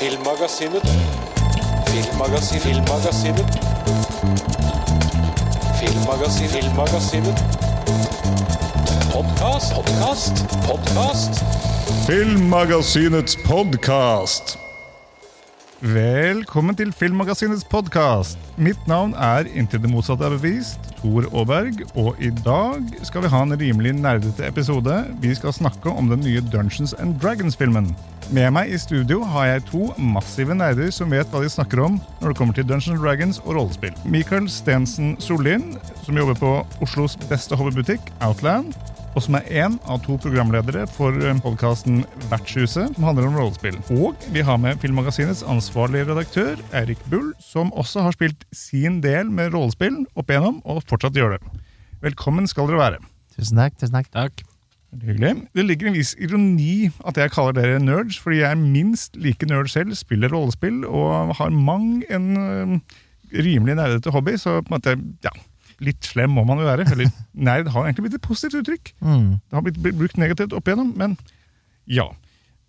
Filmmagasinet. Filmmagasinet. Filmmagasinet. Filmmagasinet. Filmmagasinet. Podkast, podkast, podkast. Filmmagasinets podkast. Velkommen til Filmmagasinets podkast. Mitt navn er Inntil det motsatte er bevist, Tor Aaberg. Og i dag skal vi ha en rimelig nerdete episode. Vi skal snakke om den nye Dungeons and Dragons-filmen. Med meg i studio har jeg to massive nerder som vet hva de snakker om når det kommer til Dungeons and Dragons og rollespill. Michael Stensen Sollien, som jobber på Oslos beste hobbybutikk, Outland og som er én av to programledere for podkasten Vertshuset, som handler om rollespill. Og vi har med Filmmagasinets ansvarlige redaktør, Eirik Bull, som også har spilt sin del med rollespill opp igjennom, og fortsatt gjør det. Velkommen skal dere være. Tusen takk. tusen takk. Takk. Hyggelig. Det ligger en viss ironi at jeg kaller dere nerds, fordi jeg er minst like nerd selv, spiller rollespill og har mang en ø, rimelig nerdete hobby, så på en måte, ja litt slem må man jo være. Eller nerd har egentlig blitt et positivt uttrykk. Mm. Det har blitt brukt negativt opp igjennom, men ja.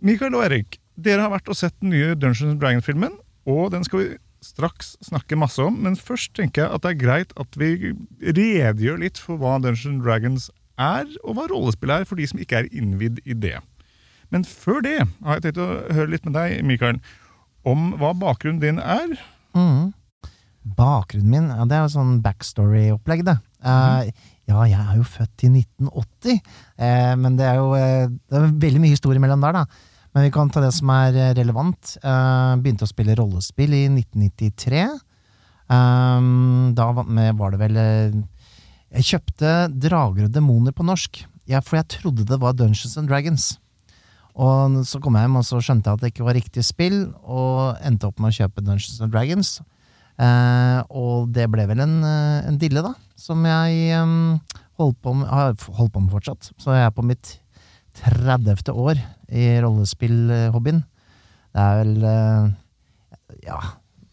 Mikael og Erik, dere har vært og sett den nye Dungeons Dragons-filmen, og den skal vi straks snakke masse om, men først tenker jeg at det er greit at vi redegjør litt for hva Dungeons Dragons er, og hva rollespill er, for de som ikke er innvidd i det. Men før det har jeg tenkt å høre litt med deg, Mikael, om hva bakgrunnen din er. Mm. Bakgrunnen min, ja, det er jo sånn backstory-opplegg, det. mm. ja, jeg er jo født i 1980, eh, men det er jo eh, det er veldig mye historie mellom der, da. Men vi kan ta det som er eh, relevant. Uh, begynte å spille rollespill i 1993. Um, da var det vel Jeg kjøpte Drager og demoner på norsk, ja, for jeg trodde det var Dungeons and Dragons. Og så kom jeg hjem og så skjønte jeg at det ikke var riktig spill, og endte opp med å kjøpe Dungeons and Dragons. Eh, og det ble vel en, eh, en dille, da, som jeg um, holdt på med, har holdt på med fortsatt. Så jeg er på mitt 30. år i rollespillhobbyen. Det er vel uh, Ja.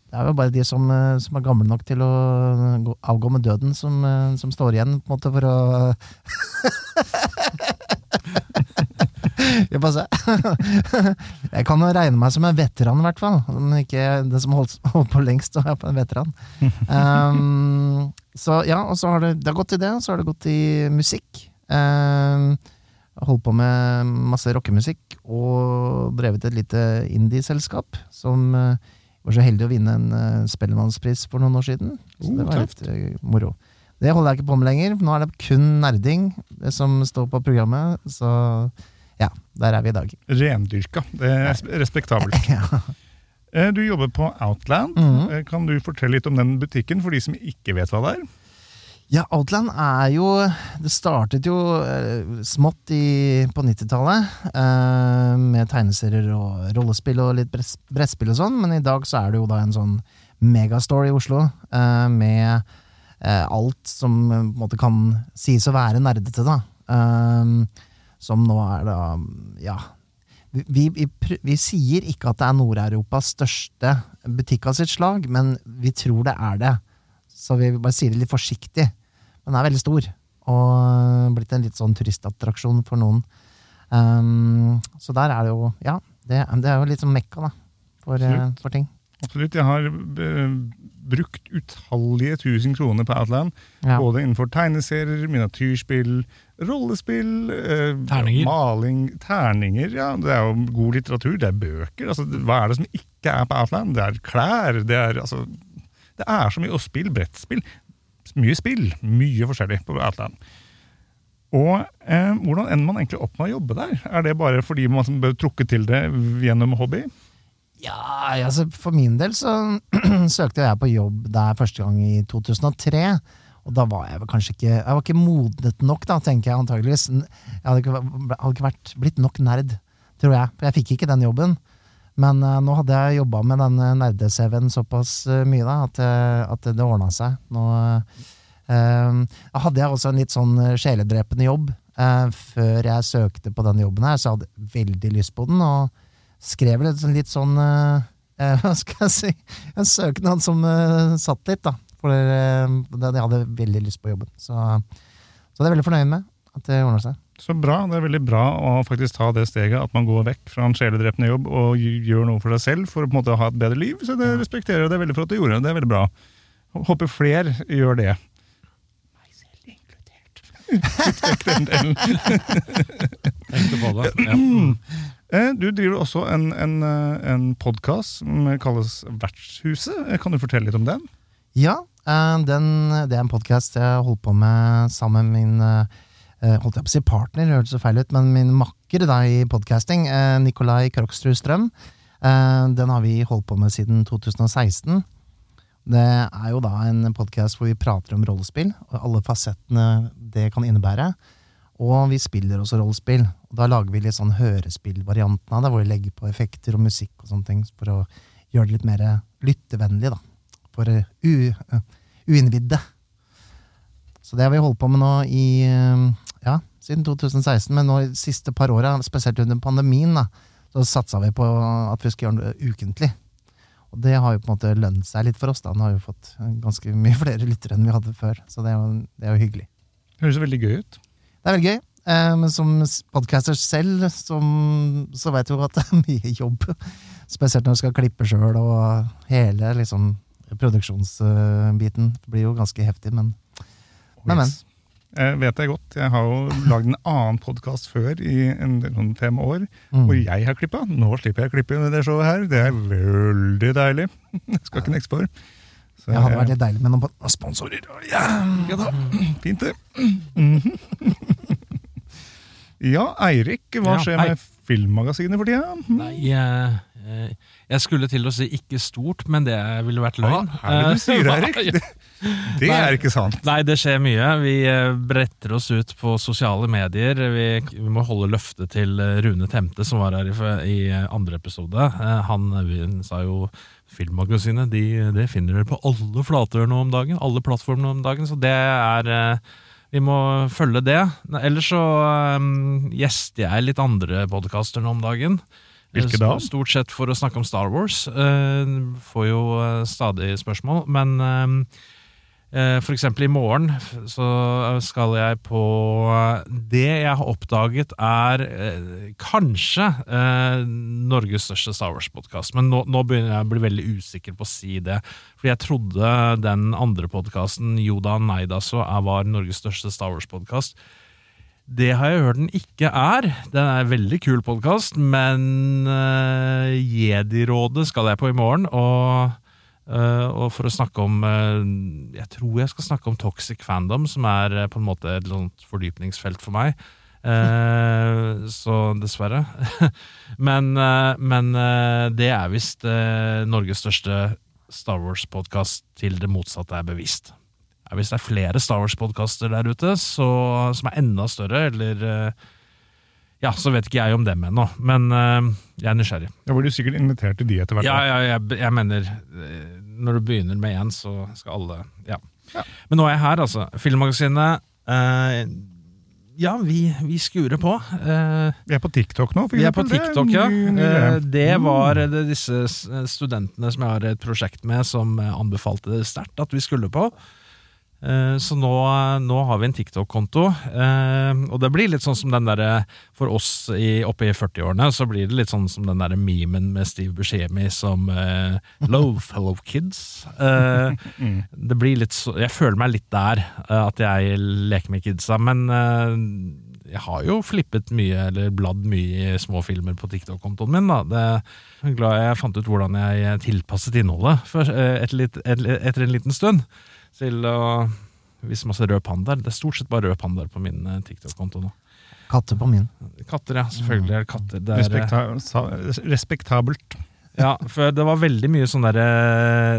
Det er jo bare de som, som er gamle nok til å gå, avgå med døden, som, som står igjen, på en måte, for å Jeg se. Jeg kan jo regne meg som en veteran, i hvert fall. Ikke den som holdt, holdt på lengst, og er på en veteran. Um, så ja, og så har det, det har gått i det, og så har det gått i musikk. Um, holdt på med masse rockemusikk, og drevet et lite indie-selskap som uh, var så heldig å vinne en uh, Spellemannspris for noen år siden. Så Oh, det var helt litt uh, moro. Det holder jeg ikke på med lenger. Nå er det kun nerding det som står på programmet. Så ja, der er vi i dag. Rendyrka. Det er respektabelt. Ja. Eh, Du jobber på Outland. Mm. Kan du fortelle litt om den butikken, for de som ikke vet hva det er? Ja, Outland er jo Det startet jo eh, smått i, på 90-tallet, eh, med tegneserier og rollespill og litt brett- brettspill og sånn, men i dag så er det jo da en sånn megastore i Oslo, eh, med eh, alt som på en måte kan sies å være nerdete, da. Eh, som nå er da Ja. Vi, vi, vi, sier ikke at det er Nord-Europas største butikk av sitt slag, men vi tror det er det. Så vi bare sier det litt forsiktig. Men den er veldig stor, og blitt en litt sånn turistattraksjon for noen. Um, så der er det jo Ja, det, det er jo litt sånn mekka, da, for, for ting. Absolutt. Jeg har eh, brukt utallige tusen kroner på Outland. Ja. Både innenfor tegneserier, miniatyrspill, rollespill, eh, Terninger. maling, terninger. Ja, det er jo god litteratur, det er bøker. Altså, hva er det som ikke er på Outland? Det er klær, det er altså Det er så mye. Og spill, brettspill. Mye spill. Mye forskjellig på Outland. Og eh, hvordan ender man egentlig opp med å jobbe der? Er det bare fordi man bør trukke til det gjennom hobby? Ja, altså for min del så søkte jeg på jobb der første gang i 2003. Og da var jeg vel kanskje ikke Jeg var ikke modnet nok, da, tenker jeg antageligvis. Jeg hadde ikke, hadde ikke vært, blitt nok nerd, tror jeg. For jeg fikk ikke den jobben. Men uh, nå hadde jeg jobba med den nerde-CV-en såpass uh, mye da, at, eh, at det ordna seg. Nå uh, hadde jeg også en litt sånn eh, sjeledrepende jobb eh, før jeg søkte på den jobben her, så jeg hadde veldig lyst på den. og skrev vel en litt sånn eh, eh, Hva skal jeg si? En søknad som eh, satt litt, da. For det- jeg hadde veldig lyst på jobben. Så, så det er jeg veldig fornøyd med. At det ordner seg. Så bra. Det er veldig bra å faktisk ta det steget at man går vekk fra en sjeledrepende jobb og gjør noe for seg selv for å på en måte ha et bedre liv. Så det respekterer jeg. Det er veldig flott du gjorde. Det er veldig bra. Håper flere gjør det. Meg selv inkludert. Tenkte på det. Ja. Eh, Du driver også en, en, eh, en podkast som kalles Vertshuset. Eh, Kan du fortelle litt om den? Ja, den, det er en podkast jeg holdt på med sammen med min Holdt jeg på å si partner, hørtes så feil ut, men min makker da i podcasting, Nikolai Krokstrud Strøm. Den har vi holdt på med siden 2016. Det er jo da en podkast hvor vi prater om rollespill, og alle fasettene det kan innebære. Og vi spiller også rollespill. Og da lager vi litt sånn hørespillvarianten av det, hvor vi legger på effekter og musikk og sånne ting, for å gjøre det litt mer lyttevennlig, da. For uh, uh, uinnvidde. Så det har vi holdt på med nå i uh, ja, siden 2016, men nå de siste par åra, spesielt under pandemien, da, så satsa vi på at vi skulle gjøre det ukentlig. Og det har jo på en måte lønt seg litt for oss. da. Nå har vi fått ganske mye flere lyttere enn vi hadde før, så det er jo, det er jo hyggelig. Høres veldig gøy ut. Det er veldig gøy. Eh, men som podcaster selv, som, så vet du jo at det er mye jobb. Spesielt når du skal klippe sjøl, og hele liksom, produksjonsbiten blir jo ganske heftig, men Men, men. Yes. Eh, vet jeg godt. Jeg har jo lagd en annen podkast før i en sånn fem år, Mm. hvor jeg har klippa. Nå slipper jeg å klippe i det showet her. Det er veldig deilig. Jeg skal ikke nekse på det. Så, det hadde eh, vært litt deilig med noen sponsorer. Ja, ja da. Fint, det. Mhm. Ja, Eirik, hva skjer med Filmmagasinet for tida? Nei, jeg, eh, jeg skulle til å si ikke stort, men det ville vært løgn. Hva er det du sier, Eh, Eirik? Det, er ikke sant. Nei, det skjer mye. Vi eh, bretter oss ut på sosiale medier. Vi, vi må holde løftet til eh, Rune Temte, som var her i, i eh, andre episode. Eh, Han sa jo Filmmagasinet de, det finner dere på alle flater nå om dagen. Alle plattformer nå om dagen, så det er eh, Vi må følge det. Ellers så um, gjester jeg litt andre podkaster nå om dagen. Hvilke da? Stort sett for å snakke om Star Wars. Uh, får jo eh, stadig spørsmål. Men eh, eh, for eksempel i morgen så skal jeg på Det jeg har oppdaget er eh, kanskje eh, Norges største Star Wars-podkast. Men nå, nå begynner jeg å bli veldig usikker på å si det. Fordi jeg trodde den andre podkasten, Yoda Neida, så var Norges største Star Wars-podkast. Det har jeg hørt den ikke er. Den er en veldig kul podkast, men uh, Jedi-rådet skal jeg på i morgen. Og, eh, og for å snakke om eh, Jeg tror jeg skal snakke om toxic fandom, som er eh, på en måte et fordypningsfelt for meg. Eh, så dessverre. men eh, men eh, det er visst eh, Norges største Star Wars-podkast til det motsatte er bevisst. Hvis det er flere Star Wars-podkaster der ute så, som er enda større, eller eh, Ja, så vet ikke jeg om dem ennå, men eh, jeg er nysgjerrig. Ja, hvor du sikkert invitert til de etter hvert. Ja, ja jeg, jeg mener eh, Når du begynner med én, så skal alle ja. Ja. Men nå er jeg her, altså. Filmmagasinet eh, Ja, vi, vi skurer på. Uh, Vi er på TikTok nå. for eksempel. vi er på TikTok, ja. greie. Det var eh, det disse studentene som jeg har et prosjekt med, som anbefalte det sterkt at vi skulle på. Eh, Så nå, nå har vi en TikTok-konto, eh, og det blir litt sånn som den derre For oss i, oppe i 40-årene, så blir det litt sånn som den derre memen med Steve Buscemi som uh, Low fellow kids. Eh, Mm. Det blir litt så Jeg føler meg litt der, eh, at jeg leker med kidsa, men uh, jeg har jo flippet mye, eller bladd mye i småfilmer på TikTok-kontoen min. da. Det, jeg er glad jeg fant ut hvordan jeg tilpasset innholdet for, eh, etter, litt, etter en liten stund. Til å vise masse rød pandaer. Det er stort sett bare rød pandaer på min eh, TikTok-konto nå. Katter på min. Katter, ja. Selvfølgelig er det katter. Det er, Respekta respektabelt. ja, for det var veldig mye sånn derre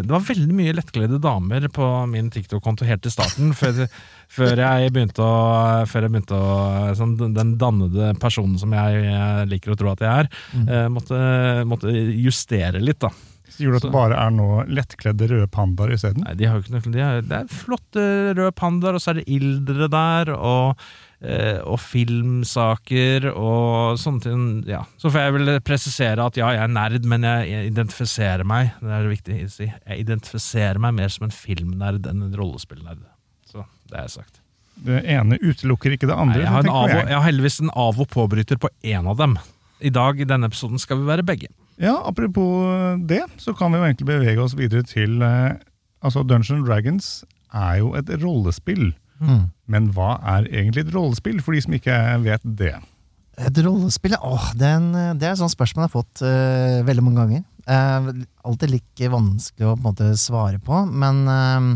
Det var veldig mye lettkledde damer på min TikTok-konto helt i starten. Før, før jeg begynte å, før jeg begynte å sånn, Den dannede personen som jeg eh, liker å tro at jeg er, mm. måtte, måtte justere litt, da. Gjorde det at det bare er nå lettkledde røde pandaer isteden. Nei, de har jo ikke noe de har, Det er flotte røde pandaer, og så er det ildre der, og, eh, og filmsaker og sånne ting. Ja. Så får jeg vel presisere at ja, jeg er nerd, men jeg, identifiserer meg Det er det viktig å si. Jeg identifiserer meg mer som en filmnerd enn en rollespillnerd. Så det jeg sagt. Det ene utelukker ikke det andre. Nei, jeg, har jeg. jeg har heldigvis en av- og påbryter på én av dem. I dag i denne episoden skal vi være begge. Ja, Apropos det, så kan vi jo egentlig bevege oss videre til eh, altså Dungeons Dragons er jo et rollespill. Mm. Men hva er egentlig et rollespill, for de som ikke vet det? Et rollespill, åh, det er, en, det er et sånt spørsmål jeg har fått uh, veldig mange ganger. Uh, alltid like vanskelig å på en måte svare på, men uh,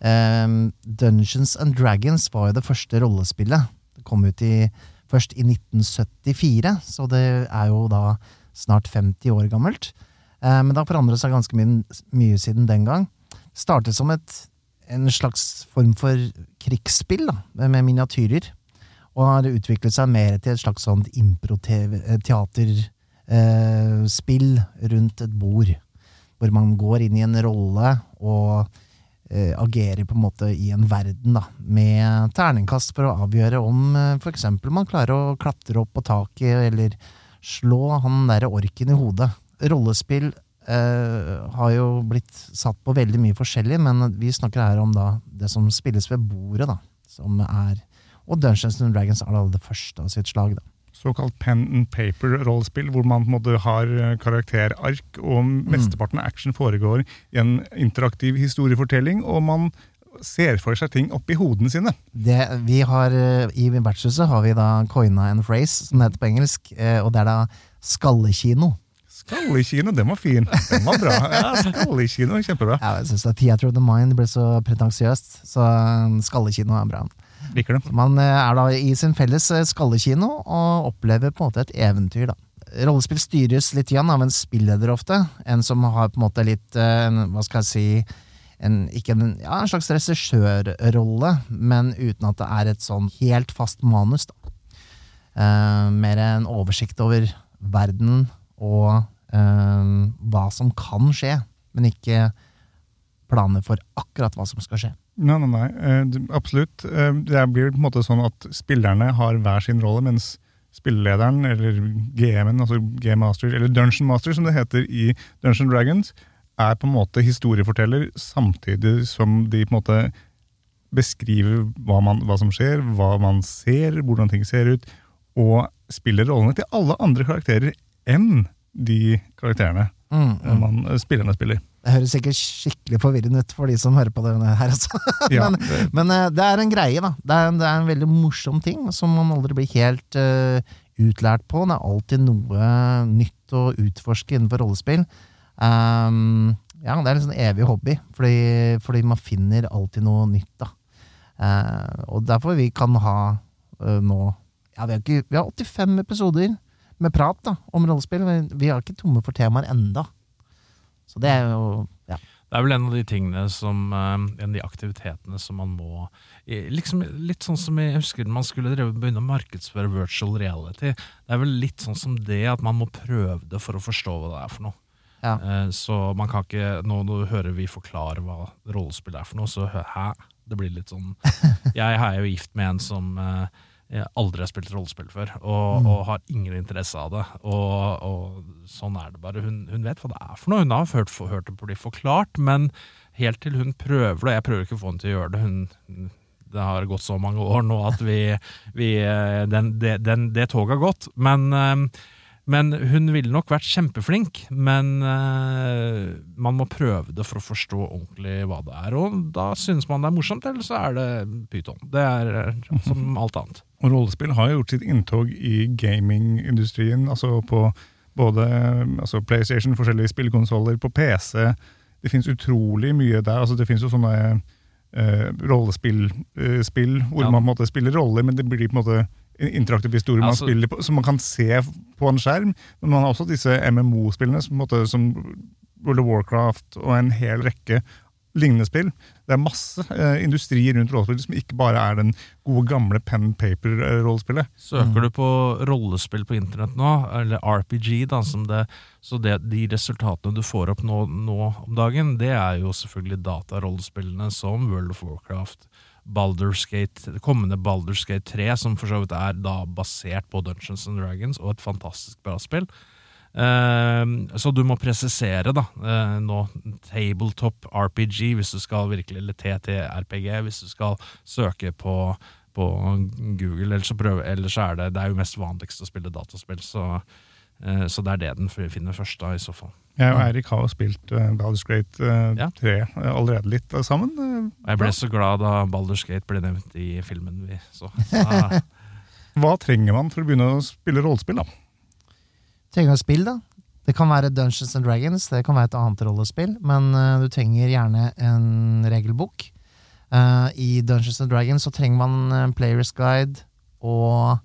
eh, Dungeons and Dragons var jo det første rollespillet. Det kom ut i, først i 1974, så det er jo da snart 50 år gammelt. Eh, men det har forandret seg ganske mye, mye siden den gang. Startet som et, en slags form for krigsspill da, med miniatyrer og har utviklet seg mer til et slags sånt impro-teaterspill rundt et bord. Hvor man går inn i en rolle og eh, agerer på en måte i en verden, da, med terningkast for å avgjøre om eh, eksempel man klarer å klatre opp på taket, eller slå han derre orken i hodet. Rollespill eh, har jo blitt satt på veldig mye forskjellig, men vi snakker her om da det som spilles ved bordet, da, som er og Dungeons and Dragons er da det første av sitt slag. Da. Såkalt pen and paper-rollespill, hvor man på en måte har eh, karakterark, og mesteparten av action foregår i en interaktiv historiefortelling, og man ser for seg ting oppi hodene sine. Det, vi har, eh, I vertshuset har vi da coina en phrase, som det heter på engelsk, eh, og det er da skallekino. Skallekino, den var fin. Den var bra. Ja, Skallekino, kjempebra. Ja, jeg synes at Theater of the Mind ble så pretensiøst, så eh, skallekino er bra. Liker det. Man er da i sin felles skallekino og opplever på en måte et eventyr. da. Rollespill styres litt igjen av en spilleder ofte, en som har på en måte litt Hva skal jeg si en, ikke en, ja, en slags regissørrolle, men uten at det er et sånn helt fast manus. da. Eh, mer en oversikt over verden og eh, hva som kan skje, men ikke planer for akkurat hva som skal skje. Nei, nei, nei. eh, absolutt. Eh, Det blir på en måte sånn at spillerne har hver sin rolle, mens spillelederen, eller GM-en, altså Game Master, eller Dungeon Master som det heter i Dungeon Dragons, er på en måte historieforteller, samtidig som de på en måte beskriver hva, man, hva som skjer, hva man ser, hvordan ting ser ut, og spiller rollene til alle andre karakterer enn de karakterene Mm, mm. man, eh, spillerne spiller. Det høres sikkert skikkelig forvirrende ut for de som hører på det her. Altså. Ja, men det- men eh, det er en greie, da. Det er, det er en veldig morsom ting som man aldri blir helt uh, utlært på. Det er alltid noe nytt å utforske innenfor rollespill. Um, ja, det er en sånn evig hobby, fordi, fordi man finner alltid noe nytt, da. Uh, og derfor vi kan ha uh, nå ja, vi, har ikke, vi har 85 episoder med prat da, om rollespill. Men vi er ikke tomme for temaer enda. Så det er jo ja. Det er vel en av de tingene som eh, En av de aktivitetene som man må liksom Litt sånn som jeg husker man skulle begynne å markedsføre virtual reality. Det er vel litt sånn som det at man må prøve det for å forstå hva det er for noe. Ja. Eh, Så man kan ikke Nå nå hører vi forklare hva rollespill er for noe, så hæ? Det blir litt sånn Jeg er jo gift med en som eh, aldri har spilt rollespill før, og, og har ingen interesse av det. Og, og sånn er det bare. Hun, hun vet hva det er for noe. Hun har hørt, hørt det bli forklart, men helt til hun prøver det Jeg prøver ikke å få henne til å gjøre det. Hun, det har gått så mange år nå at vi, vi eh, den, det, den, det toget har gått. Men, men hun ville nok vært kjempeflink. Men uh, man må prøve det for å forstå ordentlig hva det er. Og da synes man det er morsomt, eller så er det pyton. Det er eh, som alt annet. Og rollespill har jo gjort sitt inntog i gamingindustrien, altså på både altså PlayStation, forskjellige spillkonsoller, på PC. Det fins utrolig mye der. altså Det fins jo sånne uh, rollespill uh, spill, hvor Ja. man på en måte spiller roller, men det blir på en måte en interaktiv historie man Altså- spiller på, som man kan se på en skjerm. Men man har også disse MMO-spillene, som, som World of Warcraft og en hel rekke lignende spill. Det er masse eh, industri rundt rollespill som ikke bare er den gode, gamle pen and paper-rollespillet. Søker du på rollespill på internett nå, eller RPG, da, som det, så det, de resultatene du får opp nå, nå om dagen, det er jo selvfølgelig datarollespillene som World of Warcraft, Baldur's Gate, det kommende Baldur's Gate 3, som for så vidt er da basert på Dungeons and Dragons, og et fantastisk bra spill. Eh, så du må presisere, da, eh, nå tabletop RPG hvis du skal virkelig, eller TTRPG hvis du skal søke på, på Google. Ellers så, prøve, ellers er det Det er jo mest vanligst å spille dataspill, så, eh, så det er det den finner først, da, i så fall. Jeg og Eirik har spilt uh, Baldur's Gate uh, 3 uh, allerede litt sammen. Jeg ble så glad da Baldur's Gate ble nevnt i filmen vi så. så Hva trenger man for å begynne å spille rollespill? da? Trenger man spill, da? Det kan være Dungeons and Dragons, det kan være et annet rollespill, men eh, du trenger gjerne en regelbok. Eh, I Dungeons and Dragons så trenger man en Players Guide og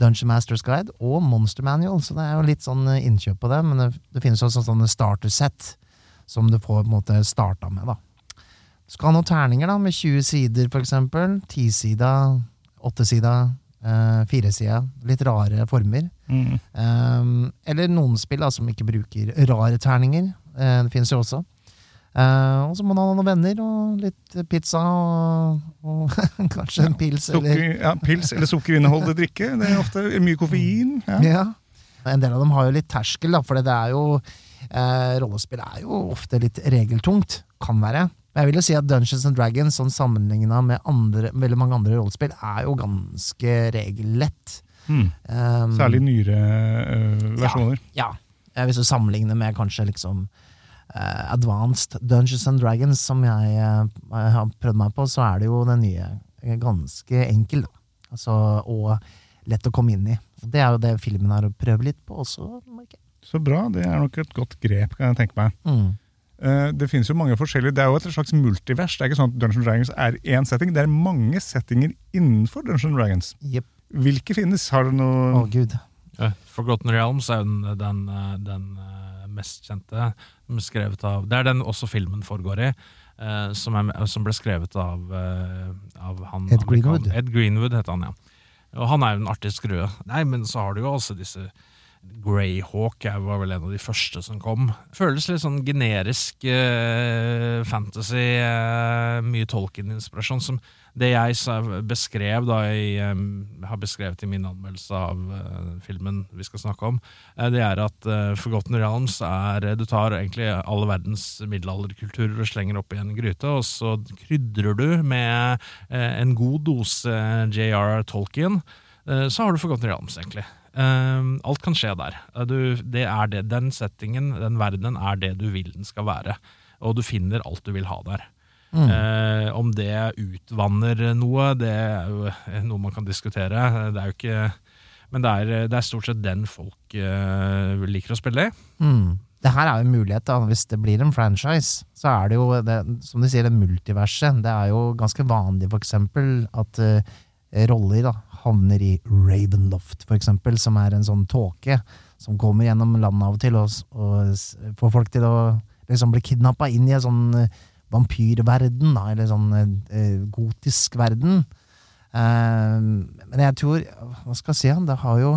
Dungeon Masters Guide og Monster Manual, så det er jo litt sånn eh, innkjøp på det, men det, det finnes også sånne starter set som du får på en måte starta med, da. Du skal ha noen terninger da, med 20 sider, for eksempel. 10-sida, 8-sida, eh, 4-sida. Litt rare former. Mm. Eh, eller noen spill da, som ikke bruker rare terninger. Eh, det finnes jo også. Eh, og så må man ha noen venner og litt pizza og, og kanskje en pils. Sukker, Eller, ja, pils eller sukkerinnholdet drikke. Det er ofte mye koffein. Ja. ja. En del av dem har jo litt terskel, da, for det er jo uh, rollespill er jo ofte litt regeltungt. Kan være. Men jeg vil jo si at Dungeons and Dragons, sånn sammenligna med andre, veldig mange andre rollespill, er jo ganske regellett. Mm. Um, Særlig nyere uh, versjoner. Ja. ja. Hvis du sammenligner med kanskje liksom Advanced Dungeons and Dragons, som jeg eh, har prøvd meg på, så er det jo den nye eh, ganske enkel. Da. Altså, og lett å komme inn i. Og Det er jo det filmen har å prøve litt på også. merker. Så bra. Det er nok et godt grep, kan jeg tenke meg. Mm. Eh, det finnes jo mange forskjellige, det er jo et slags multivers. Det er ikke sånn at Dungeons Dragons er én setting. Det er mange settinger innenfor Dungeons Dragons. Yep. Hvilke finnes? Har du noe Å, gud. Ja, Forgotten Realms er jo den, den, eh, den eh, mest kjente. Skrevet av, det er den også filmen foregår i. Uh, som, er, som ble skrevet av, uh, av han Ed Greenwood. Ed Greenwood heter han, ja. Og han er jo en artig skrue. Nei, men så har du jo også disse Greyhawk var vel en av de første som kom. Føles litt sånn generisk uh, fantasy, uh, mye Tolkien-inspirasjon. Som det jeg beskrev da jeg um, har beskrevet i min anmeldelse av uh, filmen vi skal snakke om, eh, det er at eh, Forgotten Realms er eh, Du tar egentlig alle verdens middelalderkulturer og slenger opp i en gryte, og så krydrer du med eh, en god dose J.R. Tolkien. Eh, så har du Forgotten Realms, egentlig. Eh, alt kan skje der. Eh, Du, det er det, den settingen, den verdenen, er det du vil den skal være. Og du finner alt du vil ha der. Mm. Eh, om det utvanner noe, det er jo eh, noe man kan diskutere. Eh, Det er jo ikke Men det er, det er stort sett den folk eh, liker å spille i. Mm. Det her er jo en mulighet, da. Hvis det blir en franchise, så er det jo, det, som de sier, det multiverset. Det er jo ganske vanlig, for eksempel, at eh, roller da, havner i Ravenloft, for eksempel, som er en sånn tåke som kommer gjennom landet av og til og, og får folk til å liksom bli kidnappa inn i en sånn eh, vampyrverden, da, eller sånn eh, gotisk verden. Eh, men jeg tror Hva skal jeg si? Det har jo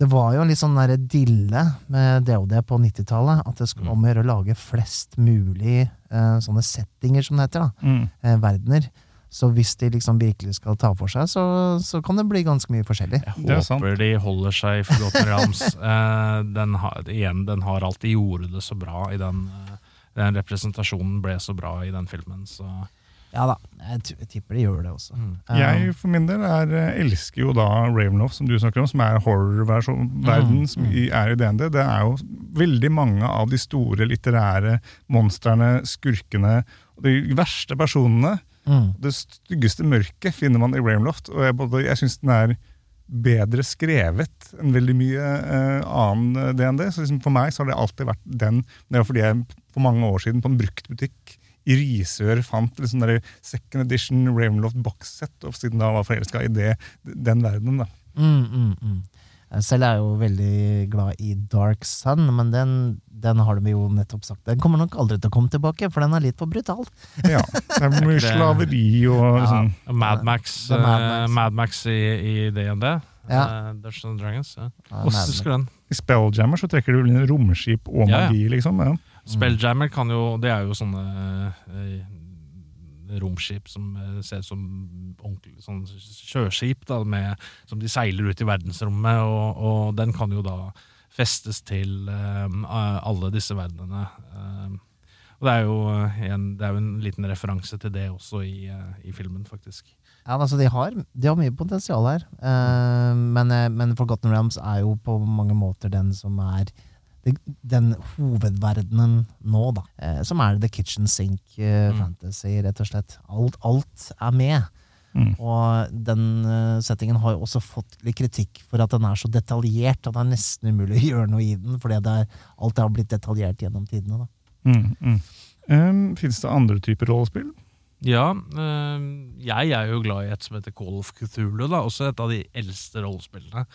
det var jo en litt sånn der dille med DOD på 90-tallet. At det skulle om å gjøre å lage flest mulig eh, sånne settinger, som det heter. da, Mm. eh, Verdener. Så hvis de liksom virkelig skal ta for seg, så, så kan det bli ganske mye forskjellig. Jeg er sant. håper de holder seg i Forgotten Realms. Eh, den, har, igjen, den har alltid gjort det så bra i den eh, Den representasjonen ble så bra i den filmen, så Ja da, jeg, jeg tipper de gjør det også. mm. Eh, Jeg for min del er, eh, elsker jo da Ravenloft, som du snakker om, som er horrorverden, mm. som er i DND. Det er jo veldig mange av de store litterære monstrene, skurkene, og de verste personene. Mm, Det styggeste mørket finner man i Ravenloft, og jeg, både- jeg syns den er bedre skrevet enn veldig mye uh, annen eh, DND. Så liksom for meg så har det alltid vært den. Det var fordi jeg for mange år siden på en bruktbutikk i Risør fant liksom der second edition Ravenloft box-set, og siden da var forelska i det, den verdenen. da. mm, mm, mm. Selv er jeg jo veldig glad i Dark Sun, men den, den har de jo nettopp sagt. Den kommer nok aldri til å komme tilbake, for den er litt for brutal. Ja, Det er mye slaveri og Ja. sånn. Mad Max, Det er Mad eh, Max. Mad i, i DND. Ja. Uh, Dungeons and Dragons. Ja. Ja, Mad Husker den? I Spelljammer så trekker du inn romskip og Ja, ja. magi, liksom. Ja. Spelljammer kan jo Det er jo sånne eh, romskip som eh, ser ut som ordentlig sånn sjøskip, da, med, som de seiler ut i verdensrommet, og, og den kan jo da festes til eh, alle disse verdenene. Eh, og det er, jo, eh, en, det er jo en liten referanse til det også i, eh, i filmen, faktisk. Ja, altså de har, de har mye potensial her. Uh, men, eh, men Forgotten Realms er jo på mange måter den som er den hovedverdenen nå, da. Eh, som er the kitchen sink eh, Mm. fantasy, rett og slett. Alt, alt er med. Mm. Og den eh, settingen har jo også fått litt kritikk for at den er så detaljert at det er nesten umulig å gjøre noe i den, fordi det er, alt har blitt detaljert gjennom tidene. Mm, mm. Um, Fins det andre typer rollespill? Ja, eh, jeg er jo glad i et som heter Call of Cthulhu, da, også et av de eldste rollespillene.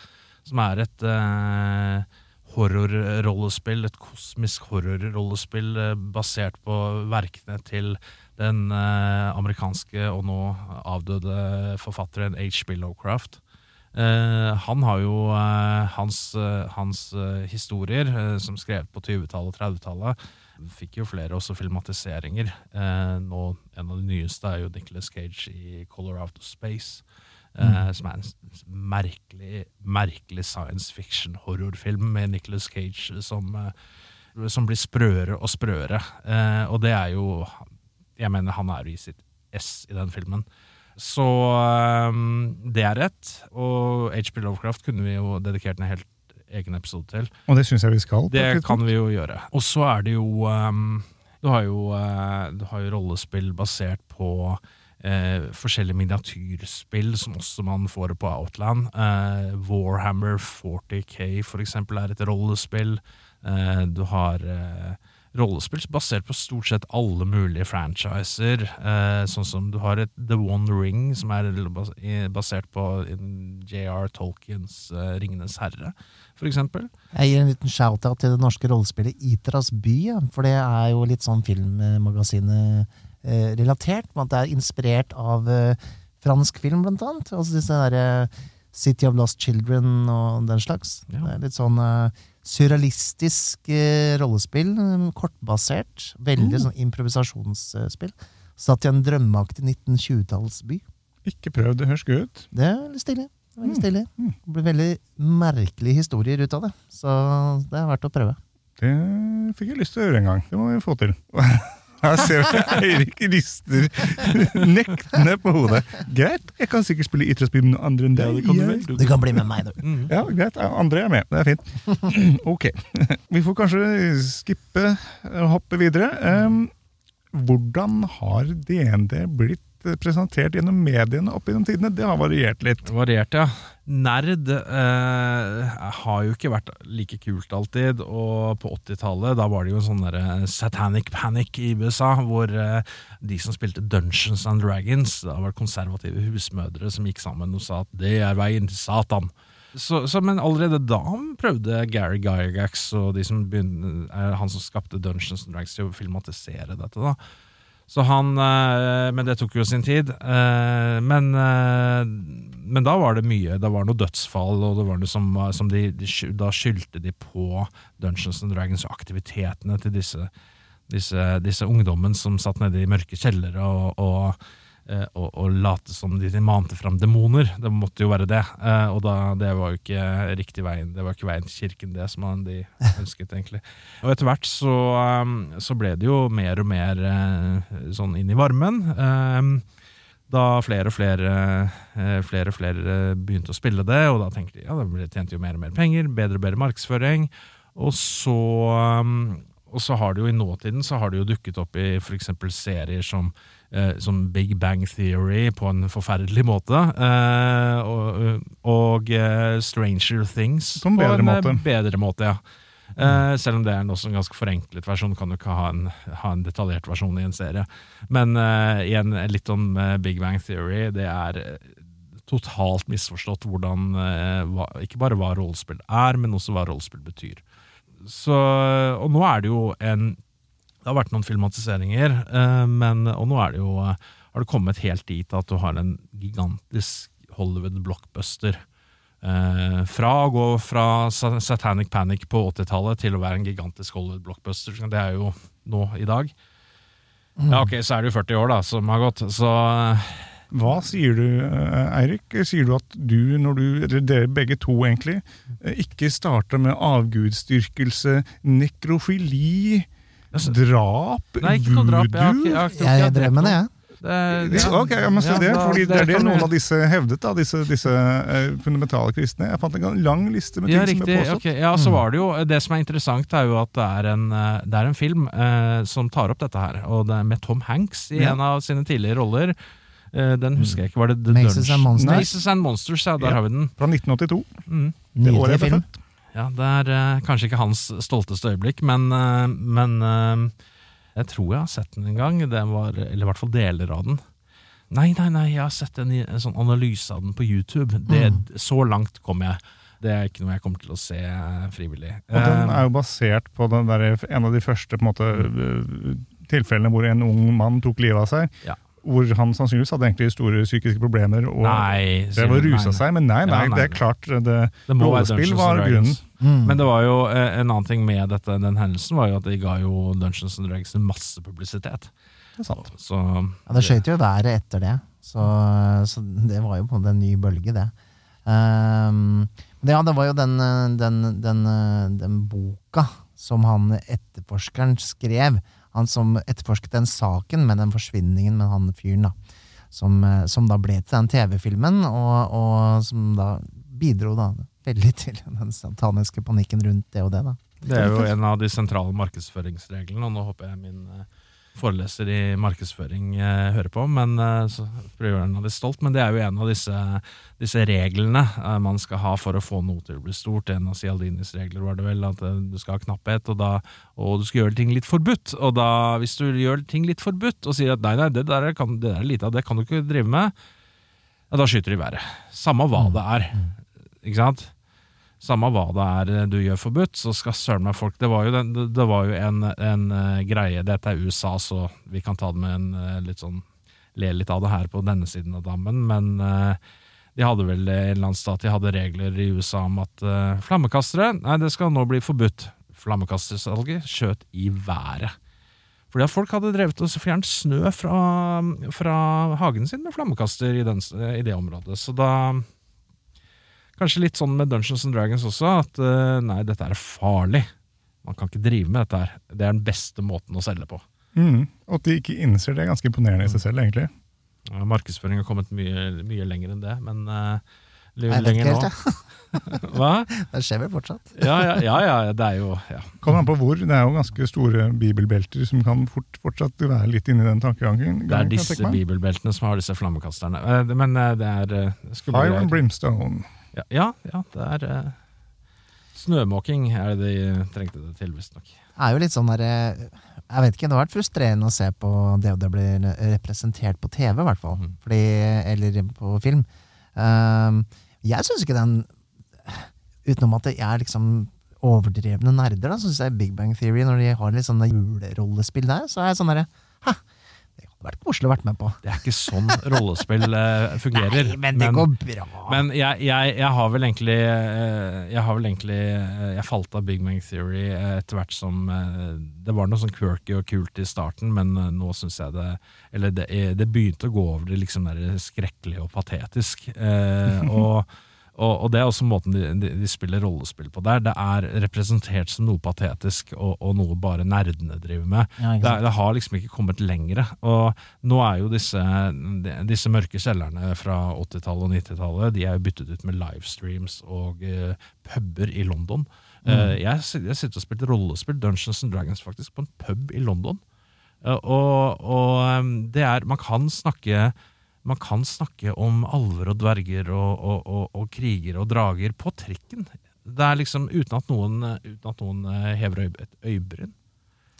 Som er et eh, horrorrollespill, et kosmisk horrorrollespill eh, basert på verkene til den eh, amerikanske og nå avdøde forfatteren H.B. Lovecraft. Eh, han har jo eh, hans, hans historier, som skrevet på 20-tallet og 30-tallet, fikk jo flere også filmatiseringer. Eh, nå, en av de nyeste er jo Nicolas Cage i Color Out of Space. eh, Som er en merkelig, merkelig science fiction-horrorfilm med Nicolas Cage som, som blir sprøere og sprøere. Eh, og det er jo Jeg mener, han er jo i sitt ess i den filmen. Så um, det er rett. Og HP Lovecraft kunne vi jo dedikert en helt egen episode til. Og det syns jeg vi skal. Det kan vi jo gjøre. Og så er det jo um, Du har jo, uh, du har jo rollespill basert på eh, forskjellige miniatyrspill som også man får på Outland. Eh, Warhammer 40K for eksempel er et rollespill. Eh, du har eh, rollespill basert på stort sett alle mulige franchiser. Eh, sånn som du har et The One Ring, som er basert på J.R. Tolkiens eh, Ringenes herre, for eksempel. Jeg gir en liten shout-out til det norske rollespillet Itras by, for det er jo litt sånn filmmagasinet eh, relatert, med at det er inspirert av eh, fransk film, blant annet. Altså disse derre City of Lost Children og den slags. Ja. Det er litt sånn eh, surrealistisk eh, rollespill, eh, kortbasert. Veldig sånn improvisasjonsspill. Satt i en drømmeaktig 1920-tallsby. Ikke prøv, det høres gøy ut. Det er litt stilig. Veldig Mm. stilig. Det blir veldig merkelige historier ut av det, så det er verdt å prøve. Det fikk jeg lyst til å gjøre en gang. Det må vi få til. Her ser vi Eirik rister nektende på hodet. Greit, jeg kan sikkert spille Idrettsby med noen andre enn deg. jeg. Du kan bli med meg, du. Mm. Ja, greit. André er med. Det er fint. Ok. Vi får kanskje skippe og hoppe videre. Um, hvordan har DND blitt presentert gjennom mediene opp gjennom tidene? Det har variert litt. Variert, ja. Nerd eh, har jo ikke vært like kult alltid, og på 80-tallet da var det jo en sånn der satanic panic i USA, hvor eh, de som spilte Dungeons and Dragons, da var konservative husmødre som gikk sammen og sa at det er veien til Satan. Så, så, men allerede da prøvde Gary Gygax og de som begynte, eh, han som skapte Dungeons and Dragons, til å filmatisere dette. da så han, eh, Men det tok jo sin tid. Eh, Men, eh, men da var det mye. Det var noe dødsfall, og det var noe som, som de, de, da skyldte de på Dungeons and Dragons og aktivitetene til disse, disse, disse ungdommen som satt nede i mørke kjellere og, og, og, og late som de mante fram demoner. Det måtte jo være det. Eh, Og da, det var jo ikke riktig veien. Det var ikke veien til kirken, det som de ønsket, egentlig. Og etter hvert så, um, så ble det jo mer og mer eh, sånn inn i varmen. Da flere og flere, eh, flere og flere begynte å spille det, og da tenkte de ja, det tjente jo mer og mer penger, bedre og bedre markedsføring. Og så, og så har det jo i nåtiden så har det jo dukket opp i f.eks. serier som, eh, som Big Bang Theory på en forferdelig måte, eh, og, og eh, Stranger Things På en bedre eh, måte. bedre måte, ja. Eh, selv om det er en også en ganske forenklet versjon, kan du ikke ha en, ha en detaljert versjon i en serie. Men eh, igjen, litt om eh, Big Bang Theory. Det er eh, totalt misforstått hvordan eh, hva, Ikke bare hva rollespill er, men også hva rollespill betyr. Så, og nå er det jo en Det har vært noen filmatiseringer, eh, men, og nå det jo eh, har det kommet helt dit at du har en gigantisk Hollywood-blockbuster. Eh, fra å gå fra Satanic Panic på 80-tallet til å være en gigantisk Hollywood-blockbuster. Det er jo nå i dag. Ja, ok, så er det jo 40 år da, som har gått. Så Hva sier du, Eirik? Sier du at du, når du, eller dere begge to egentlig, ikke starter med avgudsdyrkelse, nekrofili, drap, Nei, ikke noe drap. Jeg, har ikke- jeg, har ikke- Jeg, jeg drev med det, jeg. Det, Ja, ok, ja, men se Ja, det, fordi det er det noen av disse hevdet, da, disse, disse eh, fundamentale kristne. Jeg fant en lang liste med ting Ja, som er påstått. Okay. Ja, så var det jo Det som er interessant, er jo at det er en, eh, det er en film eh, som tar opp dette her. Og det er med Tom Hanks i Ja. en av sine tidligere roller. Eh, den husker jeg ikke. Var det The Maces and Monsters. Maces and Monsters, ja. Der Ja. har vi den. Fra 1982. Mm. Det året jeg ble født. Ja, det er eh, kanskje ikke hans stolteste øyeblikk, men, eh, men eh, jeg tror jeg har sett den en gang. Det var, eller i hvert fall deler av den. Nei, nei, nei, jeg har sett en, i- en sånn analyse av den på YouTube. Det, Mm. Så langt kom jeg. Det er ikke noe jeg kommer til å se eh, frivillig. Og den Eh, er jo basert på den der, en av de første på en måte, eh, tilfellene hvor en ung mann tok livet av seg. Ja. Hvor han sannsynligvis hadde egentlig store psykiske problemer og nei, det var rusa nei, seg. Men nei, nei, Ja, nei, det er klart det, Det rollespill var grunnen. Mm. Men det var jo eh, en annen ting med dette, den hendelsen var jo at de ga jo Dungeons and Dragons masse publisitet. Det er sant. Så Ja, det skjøt jo været etter det, så, så det var jo på en måte en ny bølge, det. Ehm, men ja, det var jo den, eh, den, den, eh, den boka som han etterforskeren skrev. Han som etterforsket den saken med den forsvinningen med han fyren, da. Som, eh, som da ble til den TV-filmen, og, og som da bidro da veldig til den sataniske panikken rundt det og det, da. Det er jo en av de sentrale markedsføringsreglene, og nå håper jeg min eh, foreleser i markedsføring eh, hører på, men eh, så prøver å gjøre litt stolt. Men det er jo en av disse, disse reglene eh, man skal ha for å få noe til å bli stort. En av Cialdinis regler var det vel, at eh, du skal ha knapphet, og, da, og du skal gjøre ting litt forbudt. Og da, hvis du gjør ting litt forbudt, og sier at nei, nei, det der, kan, det der er lite av, det kan du ikke drive med, ja, da skyter du i været. Samme hva det er. Ikke sant? Samme hva det er eh, du gjør forbudt, så skal søren meg folk Det var jo, den, det- var jo en, en eh, greie Dette er USA, så vi kan ta det med en eh, litt sånn Le litt av det her på denne siden av dammen, men de hadde vel en eller annen stat De hadde regler i USA om at uh, flammekastere Nei, det skal nå bli forbudt. Flammekastersalget skjøt i været. Fordi at folk hadde drevet og fjernet snø fra, fra hagen sin med flammekaster i, den, i det området. Så da Kanskje litt sånn med Dungeons and Dragons også, at eh, nei, dette er farlig. Man kan ikke drive med dette her. Det er den beste måten å selge på. Mm. Og at de ikke innser det, er ganske imponerende i seg selv, egentlig. Ja, Markedsføring har kommet mye, mye lenger enn det, men uh, Jeg vet lenger nå. Hva? Det skjer vel fortsatt. Ja, ja, ja, ja, det er jo ja. Kommer an på hvor. Det er jo ganske store bibelbelter som kan fort, fortsatt være litt inni den tankegangen. Det er disse bibelbeltene som har disse flammekasterne. Eh, Men eh, det er eh, Fire and brimstone. Ja, ja, ja, det er eh, Snømåking er det de trengte det til, visstnok. Det er jo litt sånn der, eh, Jeg vet ikke, det har vært frustrerende å se på det og det blir representert på TV, i hvert fall. Mm. Fordi, eller på film. Ehm, jeg syns ikke den Utenom at det er liksom overdrevne nerder, da, så syns jeg Big Bang Theory, når de har litt sånne julerollespill der, så er jeg sånn derre Hæ! Vært koselig å vært med på. Det er ikke sånn rollespill eh, fungerer. Nei, men det går bra. Men jeg, jeg, jeg har vel egentlig eh, Jeg har vel egentlig eh, Jeg falt av Big Bang Theory etter hvert som Det var noe sånn quirky og kult i starten, men nå syns jeg det Eller det, det begynte å gå over det liksom der skrekkelig og patetisk. Eh, og, og, og det er også måten de, de, de spiller rollespill på der. Det er representert som noe patetisk og, og noe bare nerdene driver med. Ja, Det, det har liksom ikke kommet lengre. Og nå er jo disse, disse mørke kjellerne fra 80-tallet og 90-tallet De er jo byttet ut med livestreams og uh, puber i London. Eh, jeg, jeg sitter og spilte rollespill, Dungeons and Dragons, faktisk, på en pub i London. Uh, og og um, det er Man kan snakke man kan snakke om alver og dverger og, og, og, og kriger og drager på trikken. Det er liksom uten at noen, uten at noen eh, hever et øyebryn.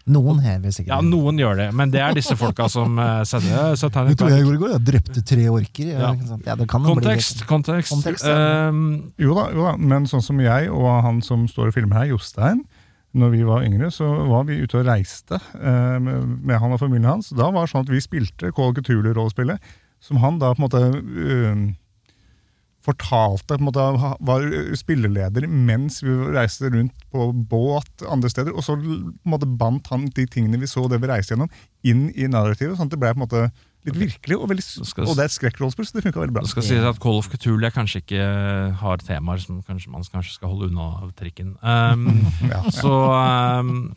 Noen hever sikkert Ja, noen gjør det, men det er disse folka som sender det. Vet du hva jeg gjorde i går? Jeg drepte tre orker. Ja, Ja. ikke sant? ja, det kan jo bli Kontekst, kontekst. Kontekst, ja. um, Jo da, jo da, men sånn som jeg og han som står og filmer her, Jostein, når vi var yngre, så var vi ute og reiste uh, med, med han og familien hans. Da var det sånn at vi spilte Call Cthulhu-rollespillet, som han da på en måte uh, fortalte på en måte, Var spilleleder mens vi reiste rundt på båt andre steder. Og så på en måte bandt han de tingene vi så det vi reiste gjennom, inn i narrativet. sånn at det ble på en måte litt virkelig, og, veldig, skal- og det er et skrekkrollspill, så det funka veldig bra. Det skal sies at Call of Cthulhu kanskje ikke har temaer som kanskje man kanskje skal holde unna av trikken. Um, Ja. så um,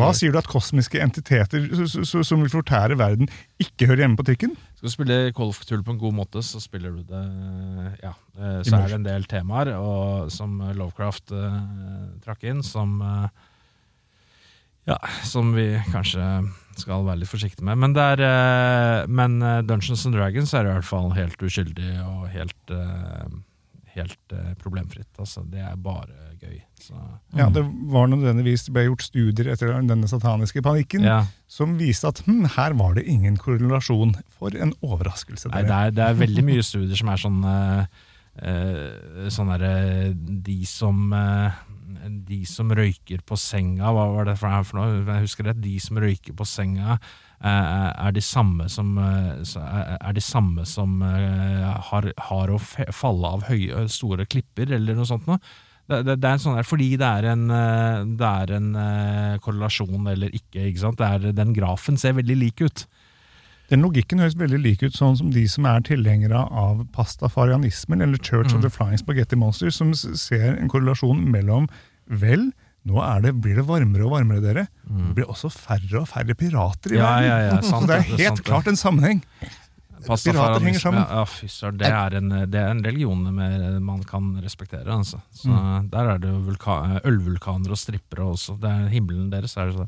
Hva gøy. sier du at kosmiske entiteter som vil fortære verden, ikke hører hjemme på trikken? skal du spille Call of Cthulhu på en god måte, så spiller du det Ja. eh, Så er det en del temaer og, som Lovecraft eh, trakk inn, som eh, Ja, som vi kanskje skal være litt forsiktige med. Men, det er, eh, men eh, Dungeons and Dragons er i hvert fall helt uskyldig og helt, eh, helt eh, problemfritt. Altså, det er bare gøy. Så, Ja, Det var nødvendigvis det ble gjort studier etter denne sataniske panikken ja. som viste at hm, her var det ingen korrelasjon. For en overraskelse. Nei, det er, det er veldig mye studier som er sånn eh, eh, Sånn derre De som eh, De som røyker på senga, hva var det for, for noe? Jeg husker det. De som røyker på senga, eh, er de samme som eh, er er de samme som eh, har, har å falle av høye, store klipper, eller noe sånt noe. Det, det, det er en sånn der, fordi det er en, eh, det er en eh, korrelasjon eller ikke. ikke sant? Det er, den grafen ser veldig lik ut. Den logikken høres veldig lik ut sånn som de som er tilhengere av pastafarianismen eller Church of Mm. the Flying Spaghetti Monsters, som ser en korrelasjon mellom Vel, nå er det, blir det varmere og varmere, dere. Det blir også færre og færre pirater i Mm. Ja, verden. ja, ja, sant Så det er er helt sant klart en sammenheng. Pirater henger sammen. Ja, fy søren. Det, er en- det er en religion med, man kan respektere. Altså. Så Mm. Der er det jo ølvulkaner og strippere også. Det er himmelen deres. Er det så.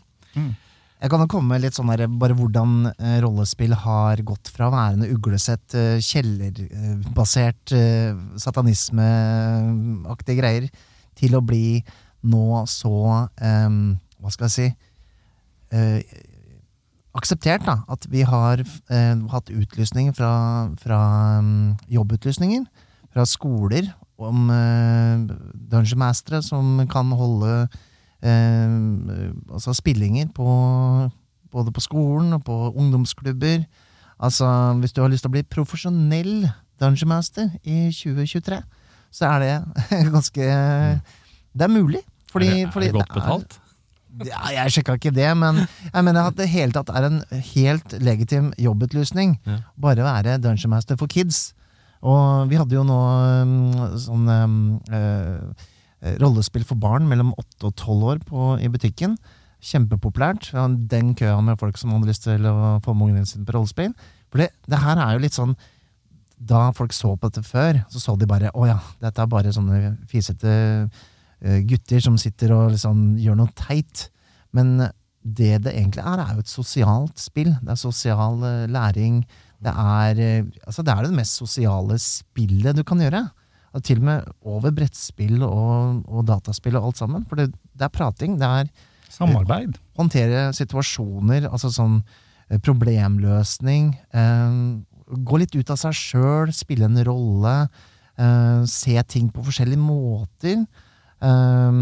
Jeg kan jo komme med litt sånn der, bare hvordan eh, rollespill har gått fra å være en uglesett, eh, kjellerbasert eh, satanismeaktige greier, til å bli nå så um, Hva skal jeg si uh, Akseptert, da. At vi har uh, hatt utlysninger fra, fra um, jobbutlysninger fra skoler om uh, dungeon mastere som kan holde altså spillinger på, både på skolen og på ungdomsklubber. Altså, hvis du har lyst til å bli profesjonell dungeon master i 2023, så er det ganske Det er mulig. Fordi, er, det, er det godt er- betalt? ja, jeg sjekka ikke det, men jeg mener at det hele tatt er en helt legitim jobbutlysning. Ja. Bare være Dungeon Master for kids. Og vi hadde jo nå um, sånn eh, rollespill for barn mellom 8 og 12 år på, i butikken. Kjempepopulært. Vi har Den køa med folk som hadde lyst til å få med ungene sine på rollespill. For det, det her er jo litt sånn Da folk så på dette før, så så de bare Å ja, dette er bare sånne fisete gutter som sitter og liksom gjør noe teit. Men det det egentlig er, er jo et sosialt spill. Det er sosial eh, læring. Det er, eh, altså det er det mest sosiale spillet du kan gjøre. Og til og med over brettspill og, og dataspill og alt sammen. For det, det er prating. Det er Samarbeid. håndtere situasjoner, altså sånn eh, problemløsning. Eh, gå litt ut av seg sjøl, spille en rolle. Eh, se ting på forskjellige måter. Eh,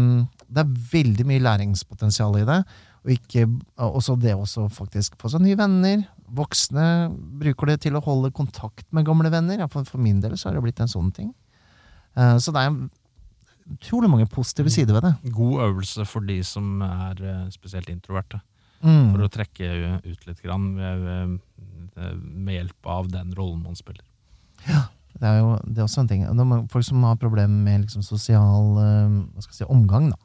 det er veldig mye læringspotensial i det. Og ikke, også det å faktisk få seg nye venner. Voksne bruker det til å holde kontakt med gamle venner. For, for min del så har det blitt en sånn ting. Uh, så det er utrolig mange positive sider ved det. God øvelse for de som er eh, spesielt introverte. Mm. For å trekke ut litt grann med, med- hjelp av den rollen man spiller. Det er jo det er også en ting. Folk som har problemer med liksom sosial eh, si, omgang, da,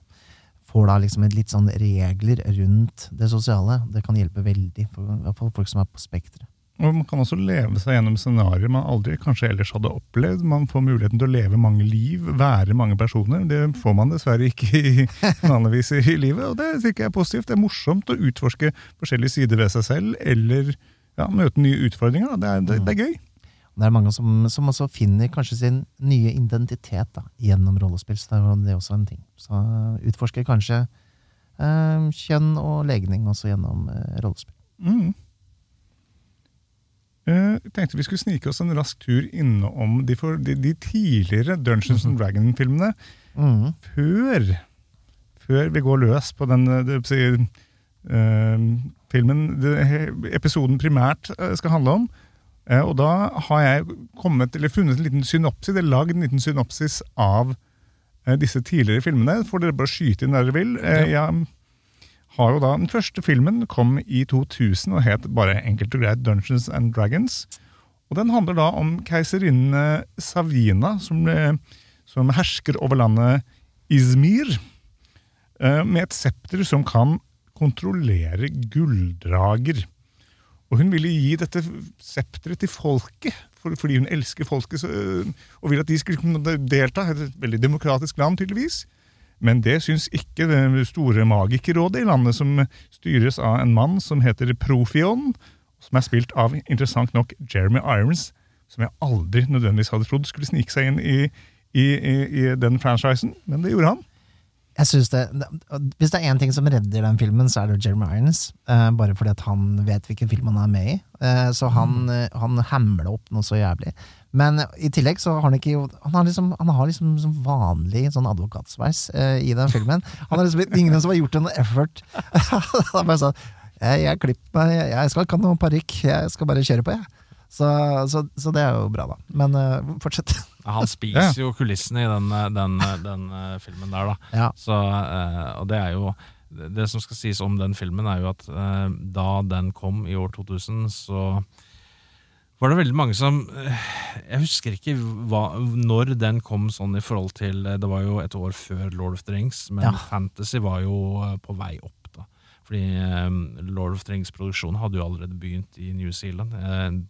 får da liksom litt sånn regler rundt det sosiale. Det kan hjelpe veldig, for, i hvert fall folk som er på spekteret. Og Man kan også leve seg gjennom scenarioer man aldri kanskje ellers hadde opplevd. Man får muligheten til å leve mange liv, være mange personer. Det får man dessverre ikke i, vanligvis i livet, og det tenker jeg er positivt. Det er morsomt å utforske forskjellige sider ved seg selv, eller ja, møte nye utfordringer. Det, er, det, det er gøy. Det er mange som, som også finner kanskje sin nye identitet da, gjennom rollespill. Så det er det er også en ting. Så utforsker kanskje eh, kjønn og legning også gjennom eh, rollespill. Mm. Eh, Jeg tenkte vi skulle snike oss en rask tur innom de, for, de, de tidligere Dungeons and Dragon-filmene. Mm. før, før vi går løs på den eh, si, eh, filmen det, episoden primært eh, skal handle om. Eh, og da har jeg kommet, eller funnet en liten synopsis, eller lagd en liten synopsis av eh, disse tidligere filmene. Får dere bare skyte inn der dere vil. Eh, Jeg har jo da, Den første filmen kom i 2000 og het bare enkelt og greit Dungeons and Dragons. Og Den handler da om keiserinnen Savina, som, som hersker over landet Izmir, med et septer som kan kontrollere gulldrager. Og hun ville gi dette septeret til folket, for, fordi hun elsker folket øh, og vil at de skulle delta. Et veldig demokratisk land, tydeligvis. Men det syns ikke det store magikerrådet i landet, som styres av en mann som heter Profion, som er spilt av, interessant nok, Jeremy Irons, som jeg aldri nødvendigvis hadde trodd skulle snike seg inn i, i, i, i den franchisen, men det gjorde han. Jeg synes det, Hvis det er én ting som redder den filmen, så er det Jeremy Irons. Eh, bare fordi at han vet hvilken film han er med i. Eh, så han, mm. han hamler opp noe så jævlig. Men i tillegg så har han ikke Han har liksom, han har liksom som vanlig sånn advokatsveis eh, i den filmen. Han har liksom ingen som har gjort en effort. han bare sånn Jeg, jeg klipper meg, jeg skal ikke ha noen parykk, jeg skal bare kjøre på, jeg. Så, så, så, det er jo bra, da. Men uh, fortsett. Han spiser jo kulissene i den, den, den uh, filmen der, da. Så, og det er jo Det som skal sies om den filmen, er jo at da den kom i år 2000, så var det veldig mange som Jeg husker ikke hva, når den kom sånn i forhold til Det var jo et år før Lord of the Rings, men Ja. Fantasy var jo på vei opp. da Fordi Lord of the Rings-produksjonen hadde jo allerede begynt i New Zealand. Jeg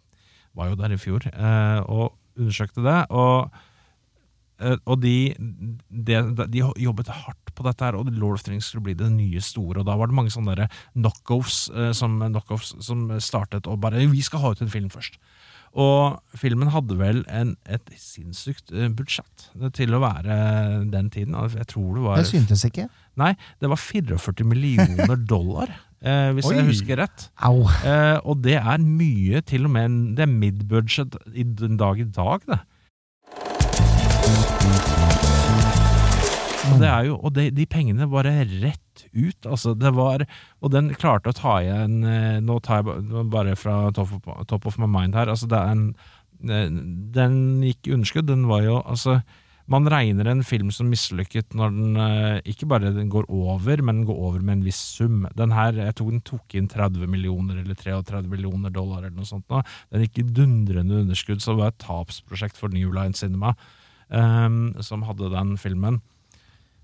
var jo der i fjor eh, og undersøkte det. Og, eh, og de, de, de jobbet hardt på dette, her, og Lord of the Rings skulle bli det nye store. Og da var det mange sånne der knockoffs, eh, som, knock som startet og bare Vi skal ha ut en film først. Og filmen hadde vel en, et sinnssykt eh, budsjett til å være den tiden. Jeg tror det var Det syntes ikke. Nei, det var 44 millioner dollar, eh, hvis Oi. jeg husker rett. Eh, og det er mye, til og med Det er mid-budget i den dag i dag, det. Og, det jo, og de, de pengene bare rett ut. Altså, det var, og den klarte å ta igjen eh, Nå tar jeg bare fra top of, top of my mind her. Altså, det er en, eh, den gikk underskudd. Den var jo altså man regner en film som mislykket når den eh, ikke bare den går over, men den går over med en viss sum. Den her, jeg tror den tok inn 30 millioner eller 33 millioner dollar eller noe sånt. Nå. Den gikk i dundrende underskudd, så det var et tapsprosjekt for New Line Cinema um, som hadde den filmen.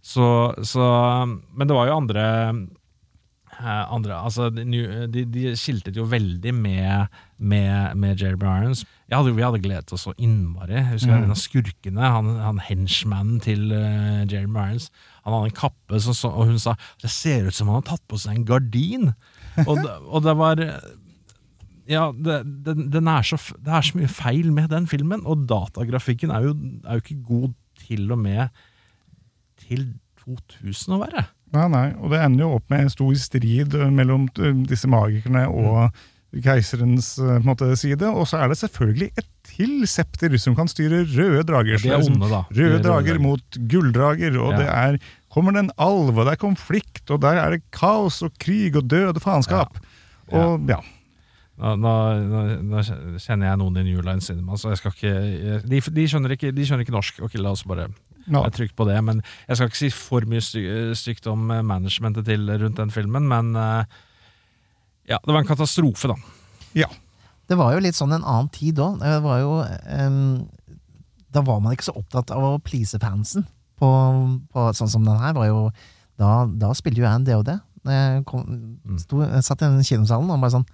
Så, så Men det var jo andre andre, altså de, de, skiltet jo veldig med, med, med Jerry. Jeg hadde, vi hadde gledet oss så innmari. Jeg husker Mm. En av skurkene, han, han henchmanen til uh, Jerry Irons, han hadde en kappe, så, så, og hun sa det ser ut som han har tatt på seg en gardin. Og, og det var Ja, det, den, den er så, det er så mye feil med den filmen, og datagrafikken er jo, er jo ikke god til og med til 2000 å være. Nei, nei, og det ender jo opp med en stor strid mellom disse magikerne og keiserens på en måte, side. Og så er det selvfølgelig et til septer som kan styre røde drager. Er onde, da. De Røde røde drager mot gulldrager, og Ja. det er kommer det en alv, og det er konflikt, og der er det kaos og krig og død og faenskap. Ja. Og ja. Nå, nå, nå kjenner jeg noen i New Line Cinema, så jeg skal ikke De, de, skjønner, ikke, de skjønner ikke norsk. Ok, la oss bare ja. er trygt på det. Men jeg skal ikke si for mye sty stygt om eh, managementet til rundt den filmen, men eh, ja, det var en katastrofe, da. ja. Det var jo litt sånn en annen tid òg. Det var jo um, Da var man ikke så opptatt av å please fansen. På, på, sånn som den her var jo Da, da spilte jo jeg en DOD. Jeg, kom, sto, jeg satt i den kinosalen og bare sånn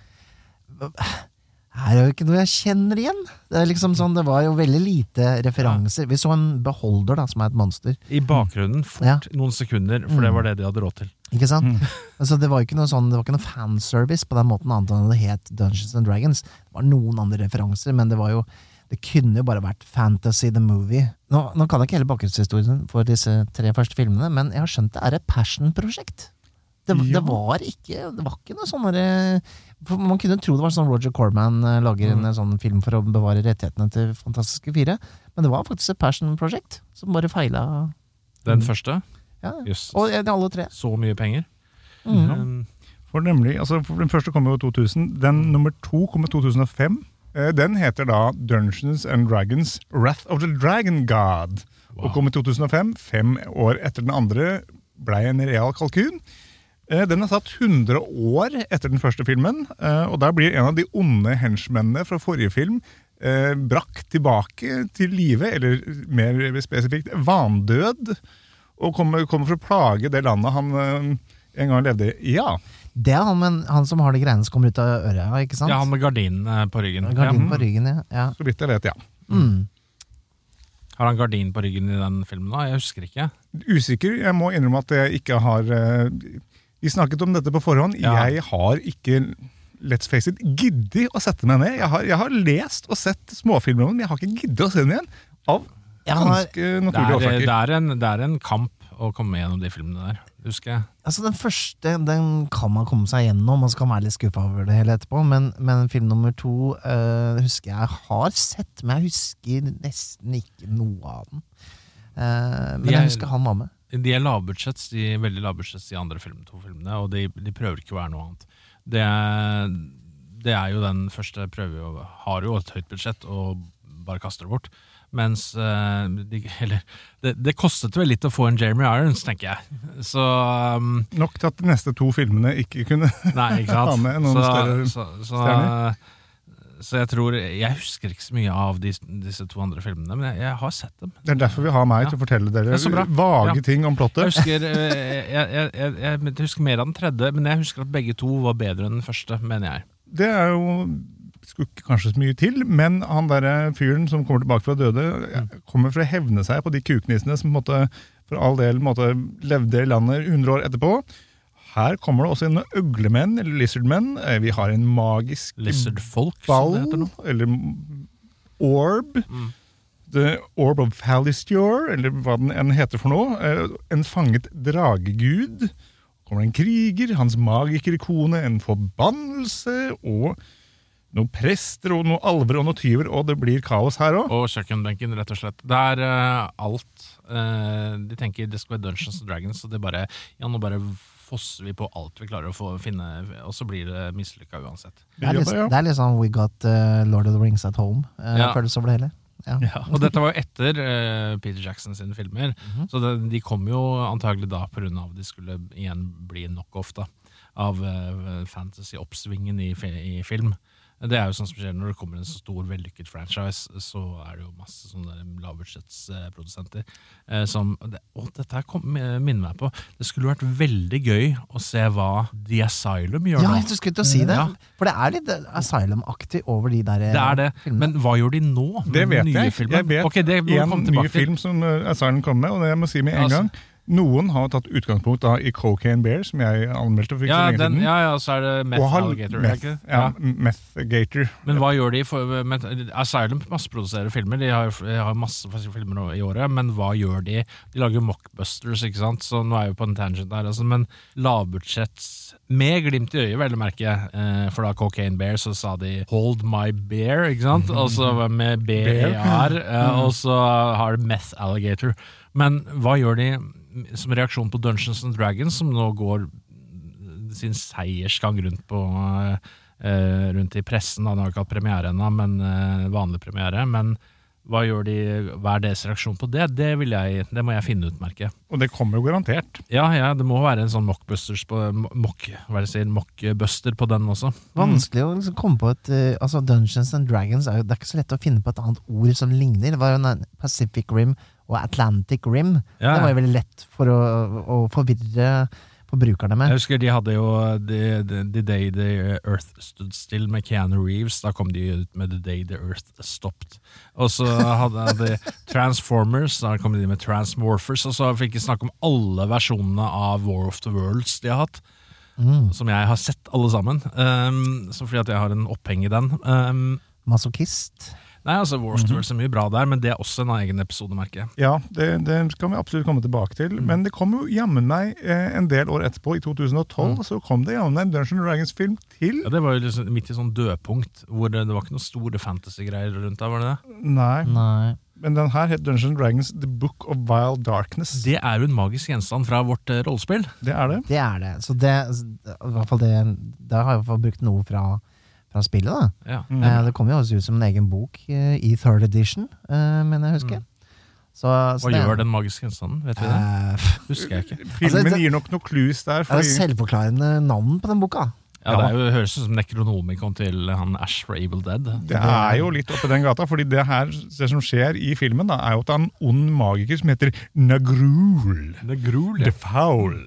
Her er jo ikke noe jeg kjenner igjen! Det, er liksom sånn, det var jo veldig lite referanser. Vi så en beholder, da, som er et monster. I bakgrunnen, fort, Ja. noen sekunder, for det var det de hadde råd til. Ikke sant? Altså, det var ikke noe sånn, det var ikke noe fanservice på den måten, annet enn det het Dungeons and Dragons. Det var noen andre referanser, men det var jo det kunne jo bare vært Fantasy the Movie. Nå, nå kan jeg ikke hele bakgrunnshistorien for disse tre første filmene, men jeg har skjønt det er et passion-prosjekt. Det, Ja. det var ikke Det var ikke noe sånn derre Man kunne tro det var sånn Roger Corman lager lager en eh, sånn film for å bevare rettighetene til Fantastiske fire, men det var faktisk et passion-prosjekt som bare feila. Den første? Ja. Jøss. Og eh, alle tre. Så mye penger. Mm. Um, For nemlig, altså for Den første kom jo i 2000. Den nummer to kom i 2005. Eh, Den heter da Dungeons and Dragons Wrath of the Dragon God. Og kom i 2005. Fem år etter den andre blei en real kalkun. Eh, Den er satt 100 år etter den første filmen, eh, og der blir en av de onde henchmennene fra forrige film eh, brakt tilbake til live, eller mer spesifikt vandød, og kommer, kommer for å plage det landet han en gang levde i. Ja, Det er han, men, han som har de greiene som kommer ut av øret, ikke sant? Ja, han med gardinene på ryggen. Gardinen Ja. på ryggen, ja. ja. så vidt jeg vet, ja. Mm. Har han gardin på ryggen i den filmen? da? Jeg husker ikke. Usikker. Jeg må innrømme at jeg ikke har Vi snakket om dette på forhånd. Ja. Jeg har ikke let's face it, giddet å sette meg ned. Jeg har, jeg har lest og sett småfilmer om den, men jeg har ikke giddet å se den igjen. Av Jeg har, ganske Det naturlige er, årsaker. det, er en, det er en kamp å komme gjennom de filmene der, husker jeg. altså Den første den kan man komme seg gjennom, og så kan man være litt skuffa over det hele etterpå. Men, men film nummer to øh, husker jeg har sett, men jeg husker nesten ikke noe av den. Uh, men er- jeg husker han var med. De er lavbudsjetts, de er veldig lavbudsjetts, de andre film, to filmene, og de, de prøver ikke å være noe annet. Det, er- det er jo den første prøver jo, har jo et høyt budsjett og bare kaster det bort. Mens eh, de, Eller det, det kostet vel litt å få en Jeremy Irons, tenker jeg. Så um, Nok til at de neste to filmene ikke kunne Nei, ikke? Ha med noen så, større så, så, stjerner. Så jeg tror Jeg husker ikke så mye av de, disse to andre filmene, men jeg, jeg har sett dem. Det er derfor vi har meg Ja. til å fortelle dere er vage Ja. ting om Jeg plottet. husker, eh, jeg, jeg, jeg, jeg, jeg husker mer av den tredje, men jeg husker at begge to var bedre enn den første, mener jeg. Det er jo skulle ikke kanskje så mye til, men han der fyren som kommer tilbake fra døde, kommer for å hevne seg på de kuknissene som måte, for all del måtte, levde i landet 100 år etterpå. Her kommer det også inn øglemenn, eller lizardmenn. Eh, Vi har en magisk Lizardfolk, som ball, det heter nå. eller orb. Mm. The Orb of Falistior, eller hva den enn heter for noe. Eh, En fanget dragegud. kommer det en kriger, hans magikerkone, en forbannelse, og noen prester og noen alver og noen tyver, og det blir kaos her òg. Og kjøkkenbenken, rett og slett. Det er uh, alt. Uh, de tenker det skal være Dungeons and Dragons, så det bare Ja, nå bare fosser vi på alt vi klarer å få finne, og så blir det mislykka uansett. Det er, litt, det er litt sånn We Got uh, Lord of the Rings at Home. Uh, Ja. Føles over det hele. Ja. Og dette var jo etter uh, Peter Jackson sine filmer, Mhm. så det, de kom jo antagelig da pga. at de skulle igjen bli knockoff av uh, fantasy-oppsvingen i, i film. Det er jo sånn som skjer når det kommer en så stor, vellykket franchise, så er det jo masse sånne lavbudsjettsprodusenter eh, som det, Å, dette her kom, minner meg på Det skulle vært veldig gøy å se hva The Asylum gjør Ja, nå. jeg skulle til å si det. Ja. For det er litt eh, Asylum-aktig over de der eh, Det er det, filmene. men hva gjør de nå? med Det vet nye jeg. filmen? Jeg vet okay, det en ny film som uh, Asylum kom med, og det jeg må si med en Altså- gang. Noen har tatt utgangspunkt da i Cocaine Bear, som jeg anmeldte for ikke Ja, så lenge den, siden. ja, ja, så er det Meth har Alligator. meth, ikke Ja, ja, Meth Gator. Men hva gjør de? For, med, Asylum masseproduserer filmer. De har, de har masse filmer i året, men hva gjør de? De lager mockbusters, ikke sant? Så nå er jo på en tangent der, altså, men lavbudsjetts med glimt i øyet, vel å merke. Eh, for da Cocaine Bear så sa de 'Hold my bear', ikke sant? Og så med BER, eh, og så har de Meth Alligator. Men hva gjør de som reaksjon på Dungeons and Dragons, som nå går sin seiersgang rundt på Uh, rundt i pressen. Da. Den har ikke hatt premiere ennå, men uh, vanlig premiere. Men hva gjør de, hva er deres reaksjon på det? Det, vil jeg, det må jeg finne ut, merker jeg. Og det kommer jo garantert. Ja, ja, det må være en sånn mockbusters på mock, hva er det sier, mockbuster på den også. Vanskelig å liksom komme på et uh, altså Dungeons and Dragons er jo, Det er ikke så lett å finne på et annet ord som ligner. Det var jo en Pacific Rim og Atlantic Rim. Ja, Det var jo veldig lett for å, å forvirre forbrukerne med. Jeg husker de hadde jo The, the, the Day the Earth Stood Still med Keanu Reeves. Da kom de ut med The Day the Earth Stopped. Og så hadde de Transformers, da kom de med Transmorphers. Og så fikk de snakke om alle versjonene av War of the Worlds de har hatt. Mm. Som jeg har sett alle sammen. Um, så fordi at jeg har en oppheng i den. Um, Masochist. Nei, altså War of the Worlds er mye bra der, men det er også en egen episode, merker jeg. Ja, det, det kan vi absolutt komme tilbake til. Mm. Men det kom jo jammen meg eh, en del år etterpå, i 2012, så kom det jammen meg en Dungeons Dragons-film til. Ja, Det var jo liksom midt i sånn dødpunkt, hvor det, det var ikke noen store fantasy-greier rundt der, var det det? Nei, Nei. men den her het Dungeons Dragons The Book of Wild Darkness. Det er jo en magisk gjenstand fra vårt eh, rollespill. Det er det. Det er det. Så det, i hvert fall det det har jeg i hvert fall brukt noe fra, fra spillet, da. Ja. Mm. Eh, det kommer jo også ut som en egen bok eh, i third edition, eh, mener jeg husker. Mm. Så, så Hva det- gjør den magiske gjenstanden? Vet vi det? Uh, Husker jeg ikke. Filmen Altså, det- gir nok noe clues der. det er selvforklarende navn på den boka. Ja, Det er jo, høres ut som nekronomikon til han Ash fra Able Dead. det er jo litt oppi den gata, fordi det her det som skjer i filmen, da, er jo at det er en ond magiker som heter Nagrul. Nagrul ja. The Foul.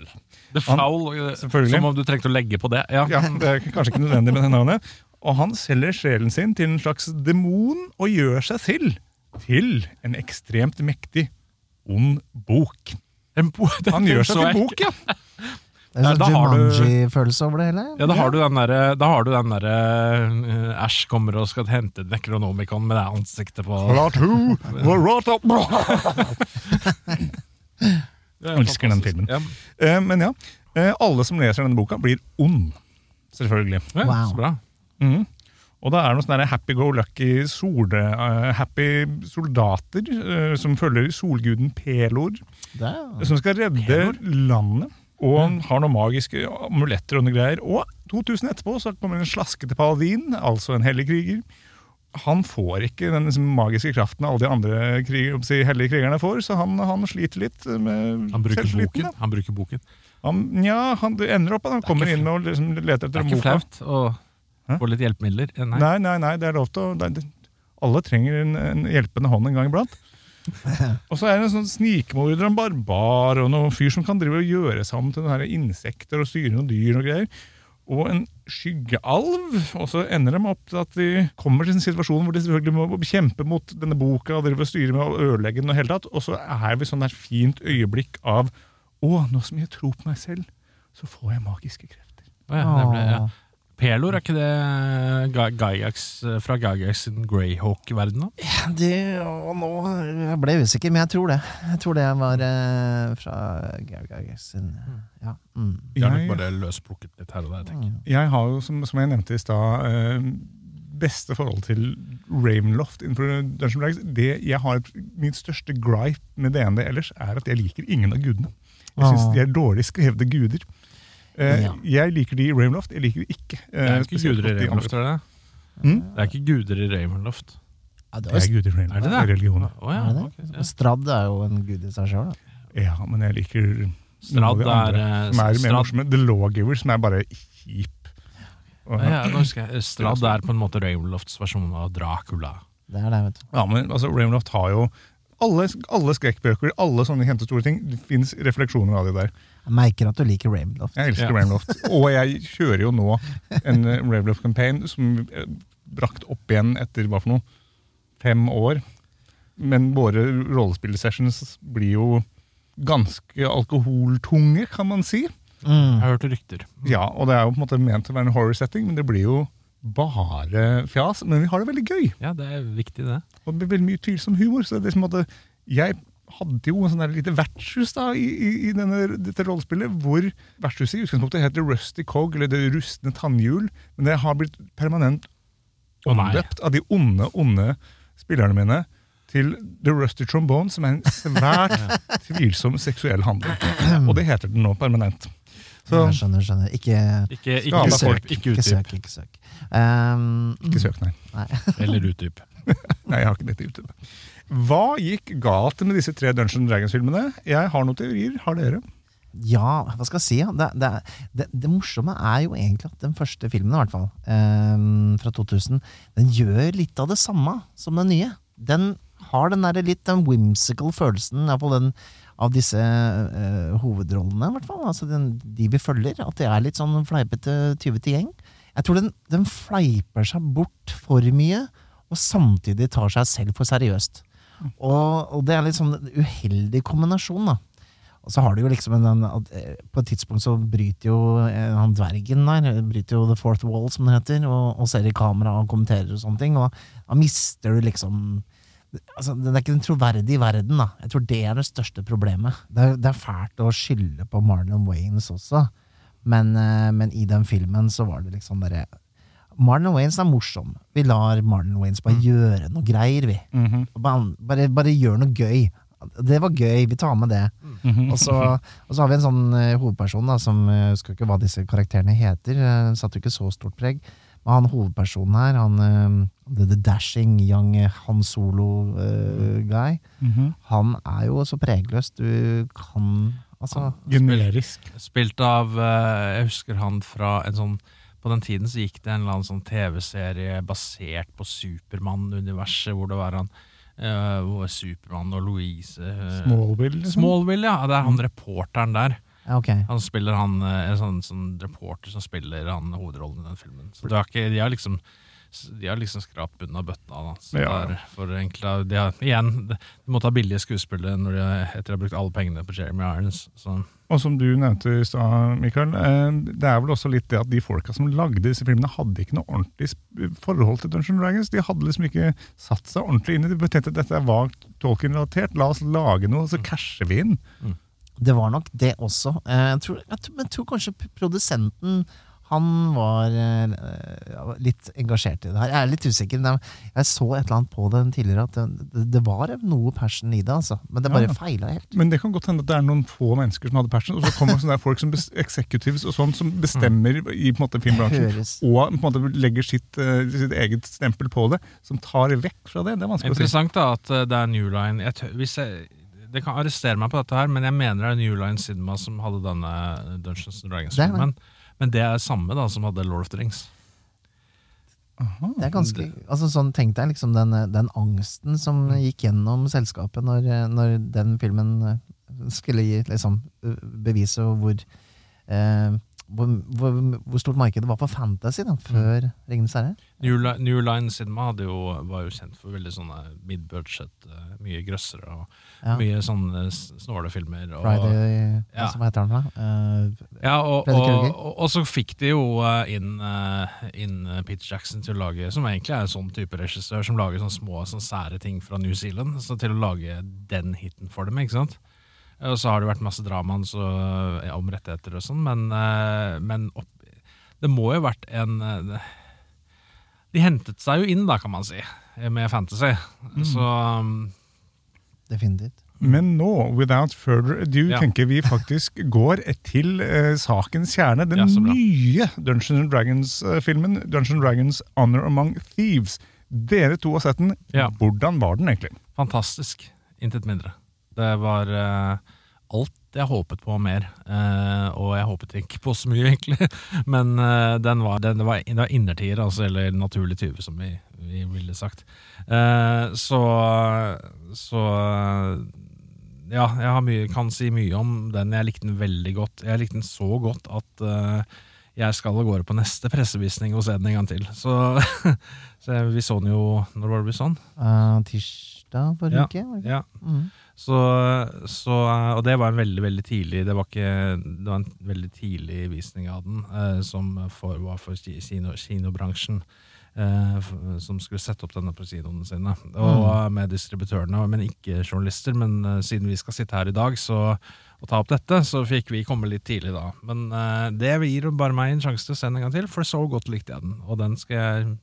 The Foul, han, som om du trengte å legge på det. Ja. Ja, Det er kanskje ikke nødvendig med det navnet. Og han selger sjelen sin til en slags demon og gjør seg til til en ekstremt mektig ond bok. En bo- Han gjør seg til bok, ja. Det er sånn da har du- Jumanji-følelse over det hele. Ja, da har du den derre da har du den der, uh, Ash kommer og skal hente Necronomicon med det ansiktet på. Jeg elsker den filmen. Ja. Uh, Men ja, uh, alle som leser denne boka, blir ond. Selvfølgelig. Ja, Så bra. Mhm. Og da er det noen sånne happy-go-lucky uh, happy soldater uh, som følger solguden Pelor, er, som skal redde Pelor? landet. Og har noen magiske amuletter og noe greier. Og 2000 etterpå så kommer en slaskete paladin, altså en hellig kriger. Han får ikke den liksom, magiske kraften alle de andre kriger, si, hellige krigerne får, så han, han sliter litt med Han bruker boken. da. Han bruker boken. Han, ja, han det ender opp at han kommer inn og liksom leter Det etter er ikke flaut å Hæ? få litt hjelpemidler. Eh, Nei. Nei, nei, nei, det er lov til å det, det, Alle trenger en, en hjelpende hånd en gang iblant. Og så er det en sånn snikmorder og en barbar og noen fyr som kan drive og gjøre seg om til noen her insekter og styre noen dyr og greier. Og en skyggealv. Og så ender de opp til at de kommer til en situasjon hvor de selvfølgelig må kjempe mot denne boka og drive og styre med å ødelegge den og hele tatt. Og så er vi sånn der fint øyeblikk av Å, nå som jeg tror på meg selv, så får jeg magiske krefter. Ja, det ble, ja. Pelor, er ikke det Ga- Gygax eh, fra Gygax sin Greyhawk-verden? da? det, og nå Jeg ble usikker, men jeg tror det. Jeg tror det var eh, fra Gygax sin Ja. Mm. Jeg har nok bare løsplukket litt her og der. tenker jeg. Jeg har jo, som, som jeg nevnte i stad, eh, beste forhold til Ravenloft innenfor Dungeon Dragons. Det jeg har Min største gripe med DND ellers, er at jeg liker ingen av gudene. Jeg syns de er dårlig skrevne guder. Eh, Ja. Jeg liker de i Ravenloft, jeg liker de ikke. Det er ikke guder i Ravenloft, er det? Mm? Det er ikke guder i Ravenloft. Ja, det Det er guder i Ravenloft. Er det det? er religion. Å ja, er det Okay, ja. Stradd er jo en gud i seg sjøl. Ja, men jeg liker noen av de andre, er, som er mer Strad- morsomme. The Lawgiver, som er bare kjip. Ja, ja, nå husker jeg. Strad er på en måte Ravenlofts versjon av Dracula. Det er det, vet du. Ja, men altså, Ravenloft har jo alle, alle skrekkbøker, alle sånne kjente store ting. Det fins refleksjoner av det der. Jeg merker at du liker Ravenloft. Jeg elsker Ja. Ravenloft. Og jeg kjører jo nå en eh, Ravenloft-campaign som er brakt opp igjen etter hva for noe? Fem år. Men våre rollespillsessions blir jo ganske alkoholtunge, kan man si. Jeg Mm. har hørt rykter. Ja, og det er jo på en måte ment å være en horror-setting, men det blir jo bare fjas. Men vi har det veldig gøy. Ja, det er viktig, det. Og det blir veldig mye tvilsom humor. Så det er liksom at jeg hadde jo en sånn lite vertshus da, i, i, denne, dette rollespillet, hvor vertshuset i utgangspunktet heter Rusty Cog, eller Det rustne tannhjul. Men det har blitt permanent omdøpt oh, av de onde, onde spillerne mine til The Rusty Trombone, som er en svært tvilsom seksuell handel. Og det heter den nå permanent. Så Jeg skjønner, skjønner. Ikke, Ikke, ikke, ikke, folk. søk, ikke ikke søk, ikke søk. Um, ikke søk, nei. Nei. Eller utdyp. Nei, jeg har ikke dette ute. Hva gikk galt med disse tre Dungeon Dragons-filmene? Jeg har noen teorier. Har dere? Ja, hva skal jeg si? Det, det, det, det morsomme er jo egentlig at den første filmen, i hvert fall, um, fra 2000, den gjør litt av det samme som den nye. Den har den der litt den whimsical følelsen av, den, av disse uh, hovedrollene, i hvert fall. Altså den, de vi følger. At det er litt sånn fleipete, tyvete gjeng. Jeg tror den, den fleiper seg bort for mye, og samtidig tar seg selv for seriøst. Og, og det er litt sånn en uheldig kombinasjon, da. Og så har du jo liksom en, en, eh, På et tidspunkt så bryter jo eh, han dvergen der Bryter jo the fourth wall, som det heter, og, og ser i kamera og kommenterer og sånne ting. Og da mister du liksom altså, Det er ikke den troverdige verden, da. Jeg tror det er det største problemet. Det er, det er fælt å skylde på Marlon Waynes også, men, eh, men i den filmen så var det liksom bare Marlon Waynes er morsom. Vi lar Marlon Waynes bare gjøre noe greier, vi. Bare, bare, bare gjør noe gøy. Det var gøy, vi tar med det. Og så, og så har vi en sånn uh, hovedperson da, som uh, husker ikke hva disse karakterene heter. Uh, satte jo ikke så stort preg. Men han hovedpersonen her, han eh, the, the dashing young Han Solo-guy, Mhm. han er jo så pregløs. Du kan Altså Generisk. Spilt av uh, Jeg husker han fra en sånn På den tiden så gikk det en eller annen sånn TV-serie basert på Supermann-universet, hvor det var han uh, hvor Supermann og Louise uh, Smallville. liksom. Smallville, ja. Det er han reporteren der. Ja, Ok. Han spiller han eh, en sånn, sånn reporter som spiller han hovedrollen i den filmen. Så det er ikke, de har liksom de har liksom skrapt bunnen av bøtta. Da. Så Ja. det er for enkla, de har, igjen, de må ta billige skuespillere når de, etter å ha brukt alle pengene på Jeremy Irons. Så. Og som du nevnte i stad, Mikael, eh, det er vel også litt det at de folka som lagde disse filmene, hadde ikke noe ordentlig forhold til Dungeons Dragons. De hadde liksom ikke satt seg ordentlig inn i det. De tenkte at dette var Tolkien-relatert, la oss lage noe, så casher vi inn. Det var nok det også. Eh, Jeg tror, jeg tror, jeg tror kanskje produsenten han var uh, litt engasjert i det her. Jeg er litt usikker. men Jeg så et eller annet på det tidligere, at det, det var noe passion i det, altså. Men det bare Ja. feila helt. Men det kan godt hende at det er noen få mennesker som hadde passion, og så kommer sånne folk som executives og sånn, som bestemmer i på en måte filmbransjen, Høres og på en måte legger sitt, uh, sitt eget stempel på det, som tar vekk fra det. Det er vanskelig å si. Interessant da at det er New Line jeg, tør- hvis jeg, Det kan arrestere meg på dette her, men jeg mener det er New Line Cinema som hadde denne Dungeons and Dragons-filmen. Men det er samme da som hadde Lord of the Rings. Det er ganske altså sånn, Tenk deg liksom den, den angsten som gikk gjennom selskapet når, når den filmen eh, skulle gi, liksom, eh, bevise hvor, eh, hvor, hvor, hvor stort markedet var for fantasy da, før Ringenes herre. New, New Line Cinema hadde jo, var jo kjent for veldig sånne mid-budget, eh, mye grøssere og Ja. mye sånne snåle filmer. Og, Friday Ja. altså, Hva heter den? da? Uh, Ja, og, og, og, så fikk de jo eh, inn, eh, inn eh, Peter Jackson til å lage Som egentlig er en sånn type regissør som lager sånne små sånne sære ting fra New Zealand. Så til å lage den hiten for dem, ikke sant. Og så har det vært masse drama så, ja, om rettigheter og sånn, men, eh, men opp, det må jo ha vært en eh, De hentet seg jo inn, da, kan man si, med fantasy. Så um, definitivt. Men nå, without further ado, Ja. tenker vi faktisk går til uh, sakens kjerne. Den Ja, nye Dungeons and Dragons-filmen, Dungeons Dragons Honor Among Thieves. Dere to har sett den. Ja. Hvordan var den egentlig? fantastisk. Intet mindre. Det var eh, alt jeg håpet på mer. Eh, og jeg håpet ikke på så mye, egentlig. Men eh, den var, den, det, var, det var innertier, altså, eller naturlig tyve, som vi, vi ville sagt. Eh, så så ja, jeg har mye, kan si mye om den. Jeg likte den veldig godt. Jeg likte den så godt at uh, jeg skal av gårde på neste pressevisning og se den en gang til. Så, så vi så den jo Når var det vi så den? Uh, tirsdag forrige Ja, uke? Ja. Mhm. Så, så, og det var en veldig veldig tidlig Det var, ikke, det var en veldig tidlig visning av den, eh, som for, var for kino, kinobransjen. Eh, som skulle sette opp denne på kinoene sine. Og mm. med distributørene, men ikke journalister. Men eh, siden vi skal sitte her i dag så, og ta opp dette, så fikk vi komme litt tidlig da. Men eh, det gir bare meg en sjanse til å se den en gang til, for så godt likte jeg den. Og den skal jeg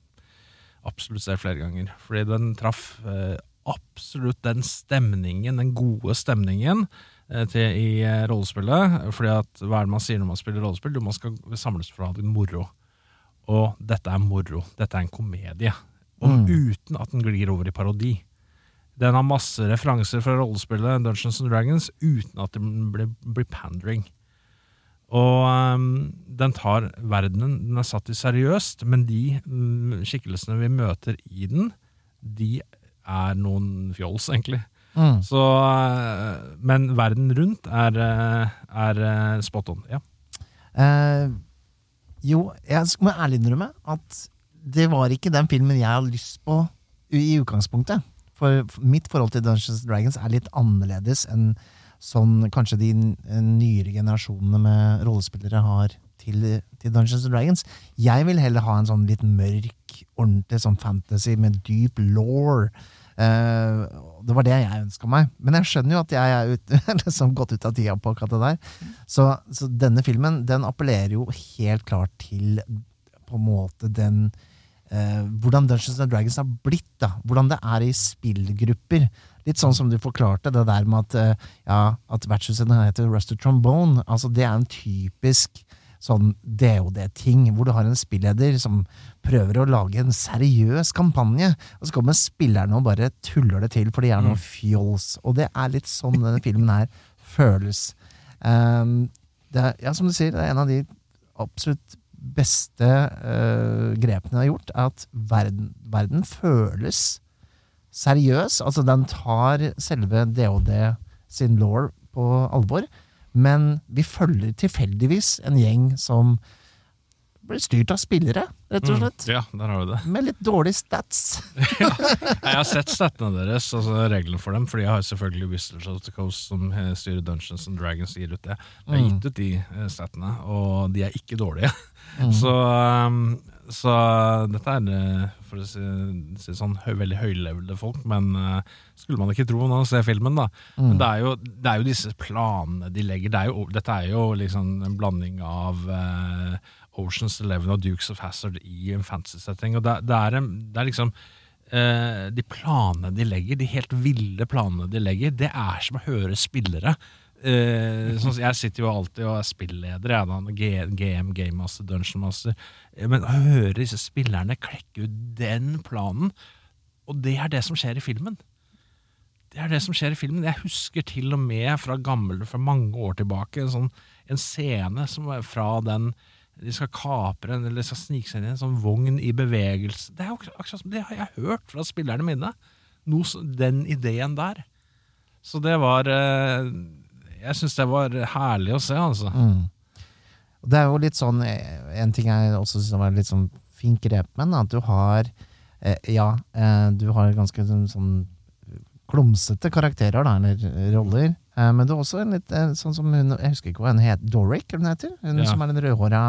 absolutt se flere ganger. Fordi den traff eh, absolutt den stemningen, den gode stemningen eh, til, i eh, rollespillet. Fordi at hva er det man sier når man spiller rollespill? Jo, man skal samles for å ha det moro. Og dette er moro. Dette er en komedie. Og uten at den glir over i parodi. Den har masse referanser fra rollespillet Dungeons and Dragons uten at det blir, blir pandering. Og um, den tar verdenen Den er satt i seriøst, men de mm, skikkelsene vi møter i den, de er noen fjols, egentlig. Mm. Så, eh, men verden rundt er, eh, er eh, spot on. Ja. Eh, jo, jeg må ærlig innrømme at det var ikke den filmen jeg hadde lyst på i utgangspunktet. For mitt forhold til Dungeons Dragons er litt annerledes enn sånn kanskje de nyere generasjonene med rollespillere har til, til Dungeons and Dragons. Jeg vil heller ha en sånn litt mørk, ordentlig sånn fantasy med dyp law. Uh, det var det jeg ønska meg. Men jeg skjønner jo at jeg er ut, liksom gått ut av tida på akkurat det der. Så, så denne filmen den appellerer jo helt klart til på en måte den uh, Hvordan Dungeons and Dragons har blitt. da Hvordan det er i spillgrupper. Litt sånn som du forklarte, det der med at, uh, ja, at vertshuset heter Rusted Trombone. Altså Det er en typisk sånn DOD-ting, hvor du har en spilleder som prøver å lage en seriøs kampanje, og så kommer spillerne og bare tuller det til, for de er noe fjols. Og det er litt sånn denne filmen her føles. Um, det er, ja, som du sier, det er en av de absolutt beste uh, grepene jeg har gjort, er at verden, verden føles seriøs. Altså, den tar selve DOD sin law på alvor, men vi følger tilfeldigvis en gjeng som blir styrt av spillere, rett og slett. Mm, ja, der har du det. Med litt dårlige stats. Jeg har sett statene deres, altså reglene for dem, fordi jeg har selvfølgelig Whistles of the Coast som eh, styrer Dungeons and Dragons, gir ut det. Jeg har Mm. gitt ut de eh, statene, og de er ikke dårlige. Mm. Så, um, så dette er, eh, for å si, si sånn, høy, veldig høylevelde folk, men eh, skulle man ikke tro når man ser filmen, da. Mm. Men det er, jo, det er jo disse planene de legger. Det er jo, dette er jo liksom en blanding av uh, Oceans Eleven og Dukes of Hazard i en fantasy-setting. Og det, det, er, det er liksom uh, De planene de legger, de helt ville planene de legger, det er som å høre spillere. Eh, sånn, jeg sitter jo alltid og er spilleder, jeg da, GM, Game Master, Dungeon Master. Eh, Men å høre disse spillerne klekke ut den planen, og det er det som skjer i filmen. Det er det som skjer i filmen. Jeg husker til og med fra gammel, fra mange år tilbake, en, sånn, en scene som er fra den de skal kapre en, eller de skal snike seg inn i en sånn vogn i bevegelse. Det, jo det har jeg hørt fra spillerne mine. Noe, den ideen der. Så det var eh, Jeg syns det var herlig å se, altså. Mm. Det er jo litt sånn eh, En ting jeg også synes var litt sånn fint grep med at du har eh, Ja, eh, du har ganske sånn, sånn klumsete karakterer, da, eller roller. Eh, men du har også en litt sånn som hun Jeg husker ikke hva hun het. Doric, eller hva hun heter? Hun Ja. som er den rødhåra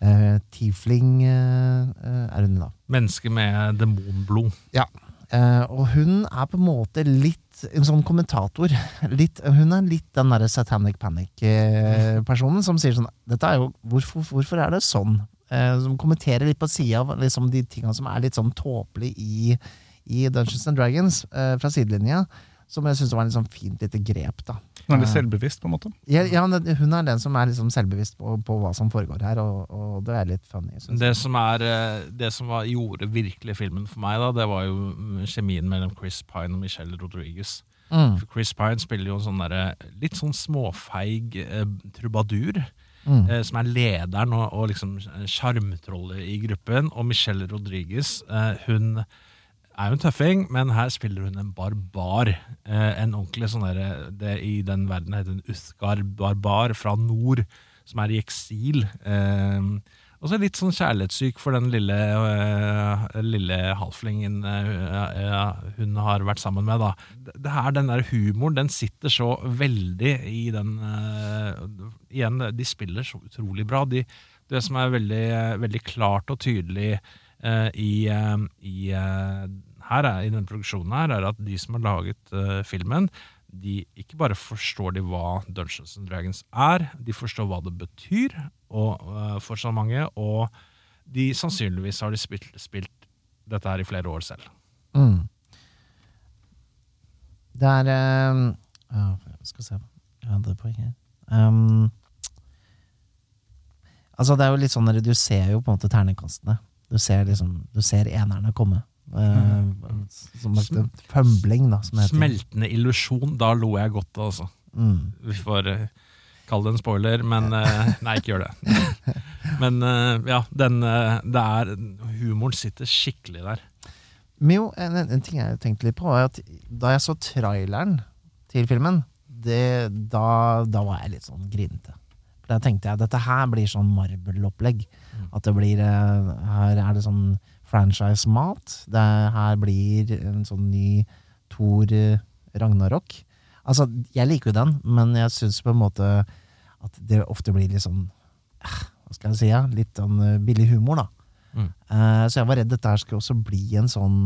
eh, tiefling eh, eh, er hun da. Menneske med demonblod. Ja. Eh, og hun er på en måte litt en sånn kommentator. Litt, hun er litt den derre Satanic Panic-personen som sier sånn Dette er jo Hvorfor, hvorfor er det sånn? Eh, som kommenterer litt på sida av liksom, de tinga som er litt sånn tåpelige i, i Dungeons and Dragons eh, fra sidelinja. Som jeg syns var en sånn fint lite grep. da Hun er litt selvbevisst, på en måte. ja, ja, Hun er den som er liksom selvbevisst på, på hva som foregår her, og, og det er litt funny. Synes jeg. Det som, er, eh, det som var, gjorde virkelig filmen for meg, da, det var jo mm, kjemien mellom Chris Pine og Michelle Rodriguez. Mm, For Chris Pine spiller jo en sånn der, litt sånn småfeig eh, trubadur. mm, eh, som er lederen og, og liksom sjarmtrollet i gruppen. Og Michelle Rodriguez, eh, hun er jo en tøffing, men her spiller hun en barbar. Eh, en ordentlig sånn derre det I den verden heter hun Uthgar-barbar fra nord, som er i eksil. Eh, og så litt sånn kjærlighetssyk for den lille, eh, lille halflingen eh, eh, hun har vært sammen med. da. Det, her, Den der humoren den sitter så veldig i den eh, Igjen, de spiller så utrolig bra. De, det som er veldig, veldig klart og tydelig eh, i, eh, i, eh, her er, i denne produksjonen her, er at de som har laget uh, filmen, de ikke bare forstår de hva Dungeons and Dragons er, de forstår hva det betyr og, uh, for så mange, og de sannsynligvis har de spilt, spilt dette her i flere år selv. Mm. Det er um, ja, Skal se Jeg hadde poeng her. Um, altså, det er jo litt sånn at du ser jo på en måte ternekastene. Du ser liksom Du ser enerne komme. Uh, som en fumbling, da, som heter. Smeltende illusjon, da lo jeg godt, altså. Mm. Vi får eh, kalle det en spoiler, men eh, Nei, ikke gjør det. Men eh, ja, den eh, Det er Humoren sitter skikkelig der. Men jo, en, en, ting jeg tenkte litt på, var at da jeg så traileren til filmen, det, da, da var jeg litt sånn grinete. For da tenkte jeg dette her blir sånn Marvel-opplegg. At det blir eh, Her er det sånn franchise-mat. Det her blir en sånn ny Thor eh, Ragnarok. Altså, jeg liker jo den, men jeg syns på en måte at det ofte blir litt sånn eh, Hva skal jeg si? Ja? Litt sånn eh, billig humor, da. Mm. Så jeg var redd dette her skulle også bli en sånn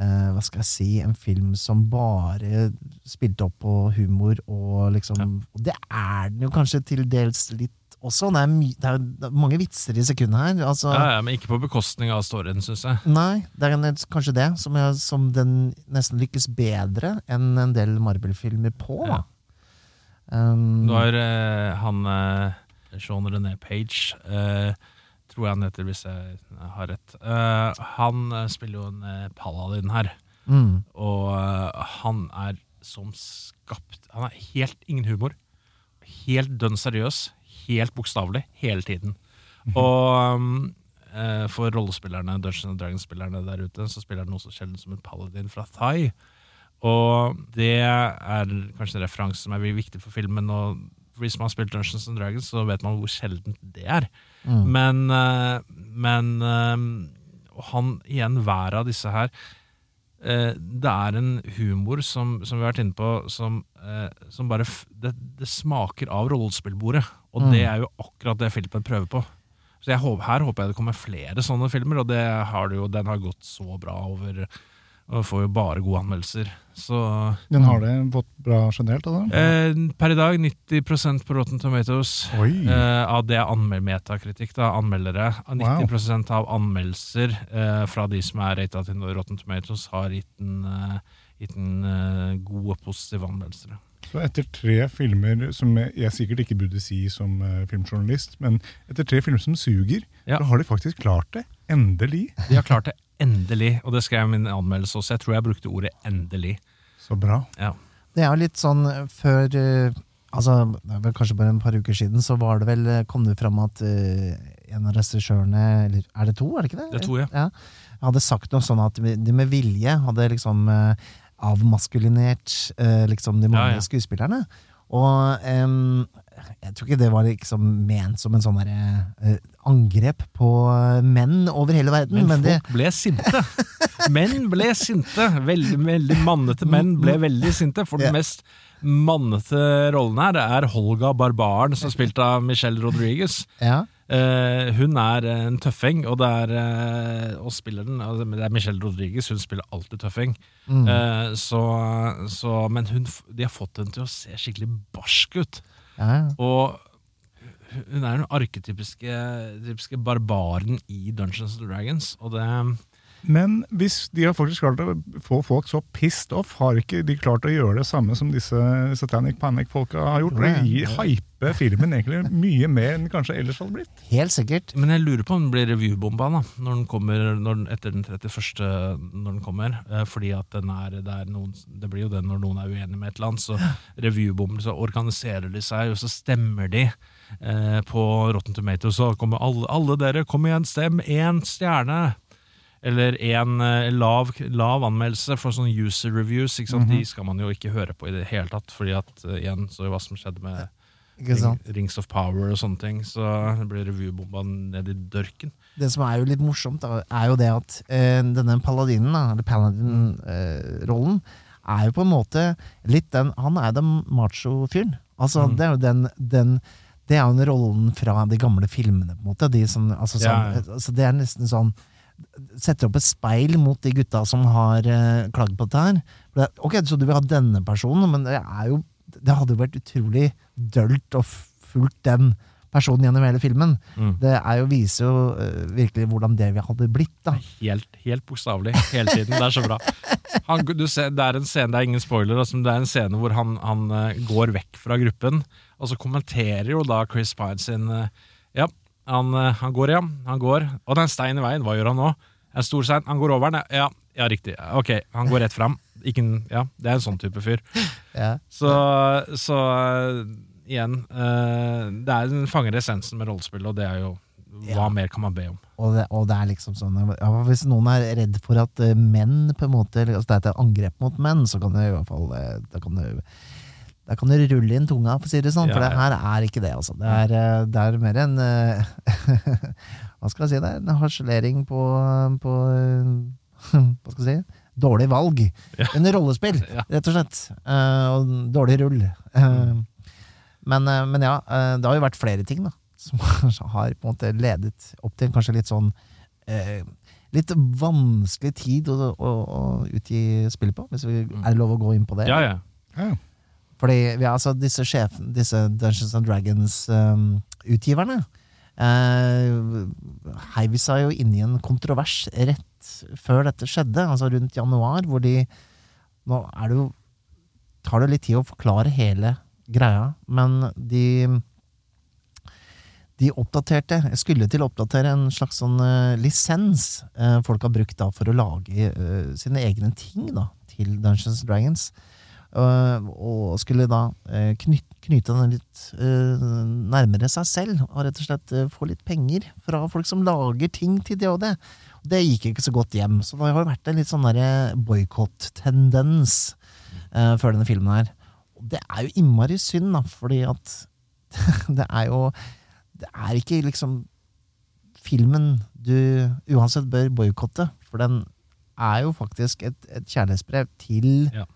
Hva skal jeg si En film som bare spilte opp på humor og liksom Ja. Og det er den jo kanskje til dels litt også. Det er, det er, det er mange vitser i sekundet her. Altså, Ja, ja, Men ikke på bekostning av storyen, syns jeg. Nei, det er en- kanskje det som, jeg, som den nesten lykkes bedre enn en del Marvel-filmer på. Ja. Um, Du har eh, han eh, Sean René Page, eh, tror jeg han heter, hvis jeg har rett. Eh, han eh, spiller jo en eh, paladin her, Mm. og eh, han er som skapt Han har helt ingen humor. Helt dønn seriøs. Helt bokstavelig. Hele tiden. Og um, eh, for rollespillerne, Dungeons Dragons-spillerne der ute, så spiller den noe så sjelden som en paladin fra Thai. Og det er kanskje en referanse som er viktig for filmen. Og hvis man har spilt Dungeons and Dragons, så vet man hvor sjeldent det er. Mm. Men, eh, men eh, han igjen, hver av disse her Det er en humor som, som vi har vært inne på, som, eh, som bare det, det smaker av rollespillbordet. Og Mm. det er jo akkurat det filmen prøver på. Så jeg håper, her håper jeg det kommer flere sånne filmer, og det har jo, den har gått så bra over og får jo bare gode anmeldelser. Så Den har det fått bra generelt? Eh, per i dag 90% på Rotten Tomatoes. Eh, av det er metakritikk, da, anmeldere. 90 wow. av anmeldelser eh, fra de som er rata til Rotten Tomatoes, har gitt en, eh, gitt en eh, gode, positive anmeldelser. Så etter tre filmer som jeg sikkert ikke burde si som eh, filmjournalist, men etter tre filmer som suger, Ja. så har de faktisk klart det. Endelig. De har klart det endelig, og det skrev jeg i min anmeldelse også. Jeg tror jeg brukte ordet 'endelig'. Så bra. Ja. Det er jo litt sånn eh, før eh, Altså, det er vel kanskje bare en par uker siden, så var det vel eh, kom det fram at uh, en av regissørene Eller er det to, er det ikke det? Det er to, ja. Hadde sagt noe sånn at de med vilje hadde liksom uh, avmaskulinert uh, liksom de Ja, ja. skuespillerne. Og em, jeg tror ikke det var liksom ment som en sånn derre eh, angrep på eh, menn over hele verden. Men, Men, det, folk ble sinte. Menn ble sinte. Veldig, veldig mannete menn ble veldig sinte. For den mest mannete rollen her er Holga Barbaren, som er spilt av Michelle Rodriguez. ja, Uh, hun er en tøffing, og det er uh, og spiller den, altså, det er Michelle Rodriguez, hun spiller alltid tøffing. mm. Uh, så, så, men hun, de har fått henne til å se skikkelig barsk ut. Ja. Og hun er den arketypiske typiske barbaren i Dungeons and Dragons. Og det Men hvis de har faktisk klart å få folk så pissed off, har ikke de klart å gjøre det samme som disse Satanic Panic-folka har gjort? Det gir hype filmen egentlig mye mer enn kanskje ellers hadde blitt. Helt sikkert. Men jeg lurer på om den blir revybomba da, når den kommer, når den, etter den 31. når den kommer. Eh, fordi at den er, det, er noen, det blir jo det når noen er uenig med et eller annet. Så revybomber, så organiserer de seg, og så stemmer de eh, på Rotten Tomatoes. Så kommer alle, alle dere, kom igjen, stem én stjerne! Eller en eh, lav, lav anmeldelse for sånne user reviews. Ikke sant? De skal man jo ikke høre på i det hele tatt, fordi at eh, igjen, så hva som skjedde med Ring, Rings of Power og sånne ting. Så det blir revybomba ned i dørken. Det som er jo litt morsomt, da, er jo det at eh, denne paladinen, da, eller paladin-rollen, er jo på en måte litt den Han er den macho-fyren. Altså, Mm. det er jo den, den Det er jo den rollen fra de gamle filmene, på en måte. De som, altså, sånn, Ja, ja. altså, det er nesten sånn Setter opp et speil mot de gutta som har uh, klagd på dette her. Det, ok, Så du vil ha denne personen, men det er jo Det hadde jo vært utrolig dølt å fulgt den personen gjennom hele filmen. Mm. Det er jo, viser jo uh, virkelig hvordan det vi hadde blitt. da. Helt, helt bokstavelig hele tiden. Det er så bra. Han, du ser, det er en scene, det er ingen spoiler, altså, det er en scene hvor han, han uh, går vekk fra gruppen, og så kommenterer jo da Chris Pine sin uh, Ja, han, eh, han går, ja. Han går. Og det er en stein i veien. Hva gjør han nå? En stor stein. Han går over den. Ja, ja, riktig. Ok, han går rett fram. Ikke ja, det er en sånn type fyr. Ja. Så, så igjen uh, Det er Den fanger essensen med rollespill, og det er jo Hva Ja. mer kan man be om? Og, det, og det er liksom sånn ja, Hvis noen er redd for at eh, menn på en måte altså Det er et angrep mot menn, så kan det i hvert fall det, det, da kan du rulle inn tunga, for å si det sånn. Ja, For det her er ikke det, altså. Det er, eh, det er mer en eh, Hva skal jeg si? Det er en harselering på, på Hva skal jeg si? Dårlig valg. Ja. En rollespill, rett og slett. Eh, og dårlig rull. Eh, men, men ja, det har jo vært flere ting, da. Som har på en måte ledet opp til en kanskje litt sånn eh, Litt vanskelig tid å, å, å utgi spill på, hvis vi er det lov å gå inn på det. Ja, ja. Ja. Fordi har altså, disse sjef, disse Dungeons and Dragons-utgiverne eh, heiv seg jo inn i en kontrovers rett før dette skjedde, altså rundt januar, hvor de Nå er det jo tar det litt tid å forklare hele greia, men de De oppdaterte, skulle til å oppdatere en slags sånn uh, lisens uh, folk har brukt da for å lage uh, sine egne ting da, til Dungeons Dragons. Og skulle da eh, knyte den litt eh, nærmere seg selv, og rett og slett eh, få litt penger fra folk som lager ting til det og det. Det gikk ikke så godt hjem, så det har vært en litt sånn boikott-tendens før denne filmen her. Og det er jo innmari synd, da, fordi at det er jo Det er ikke liksom filmen du uansett bør boikotte, for den er jo faktisk et, et kjærlighetsbrev til Ja.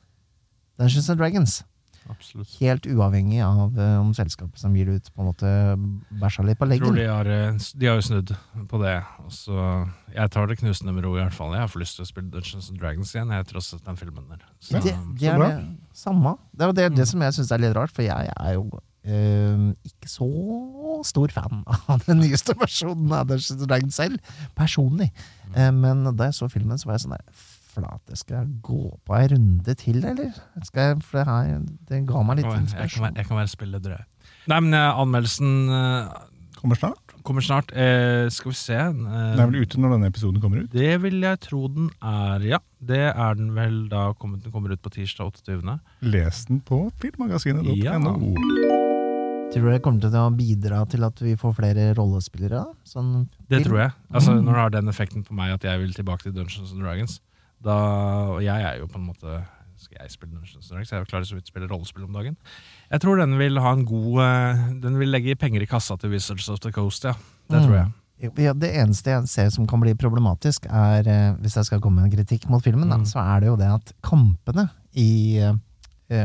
Dungeons and Dragons. Absolutt. Helt uavhengig av uh, om selskapet som gir det ut, på en måte bæsja litt på Jeg tror de har, eh, de har jo snudd på det. Og så, jeg tar det knusende med ro, i hvert fall. Jeg har for lyst til å spille Dungeons and Dragons igjen. Jeg tross den filmen der. Så, det, det er bra. det samme. Det er det, det som jeg syns er litt rart, for jeg er jo Uh, ikke så stor fan av den nyeste versjonen av Dungeons and Dragons selv, personlig. Uh, men da jeg så filmen, så var jeg sånn der Flate, skal jeg gå på ei runde til, eller? Skal jeg, for det, her, det ga meg litt jeg, kan være, inspirasjon. jeg kan være spilleder, jeg. Nei, men eh, anmeldelsen eh, Kommer snart. kommer snart. Eh, skal vi se. eh, Den er vel ute når denne episoden kommer ut. Det vil jeg tro den er, ja. Det er den vel da den kommer ut på tirsdag 28. Les den på filmmagasinet.no. Ja. Tror du det kommer til å bidra til at vi får flere rollespillere? Sånn Det tror jeg. Altså, Mm. Når det har den effekten på meg at jeg vil tilbake til Dungeons and Dragons da, Og jeg er jo på en måte Skal jeg spille Dungeons Dragons? Jeg klarer så vidt å spille rollespill om dagen. Jeg tror den vil ha en god eh, Den vil legge penger i kassa til Wizards of the Coast, ja. Det tror jeg. Mm. Ja, det eneste jeg ser som kan bli problematisk, er eh, hvis jeg skal komme med en kritikk mot filmen, da, Mm. så er det jo det at kampene i uh,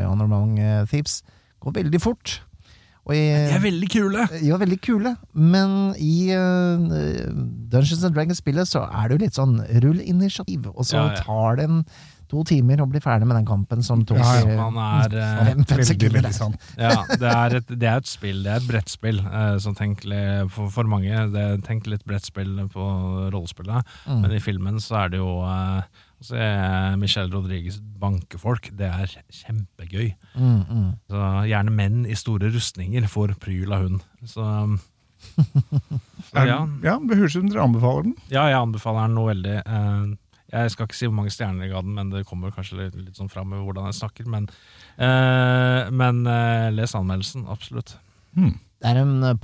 Honor Among eh, Thieves går veldig fort. Og i, De er veldig kule! ja, veldig kule, men i uh, Dungeons and Dragons-spillet så er det jo litt sånn rull initiativ, og så Ja, ja. tar det en to timer å bli ferdig med den kampen som tok Ja, ja, eh, man er, eh, fem, fem sekunder. veldig. Ja, det er et, det er et spill, det er et brettspill. Eh, som tenk, li- for, for mange det tenk litt brettspill på rollespillet. Mm. Men i filmen så er det jo eh, altså, eh, Michelle Rodriguez bankefolk. Det er kjempegøy. Mm, mm. Så Gjerne menn i store rustninger får pryl av hun. Så, så Er, ja. ja, Det høres ut som dere anbefaler den. ja, jeg anbefaler den noe veldig. Eh, jeg skal ikke si hvor mange stjerner jeg ga den, men det kommer kanskje litt, litt sånn fram med hvordan jeg snakker. Men, eh, men eh, les anmeldelsen, absolutt. Hmm. Det er en eh,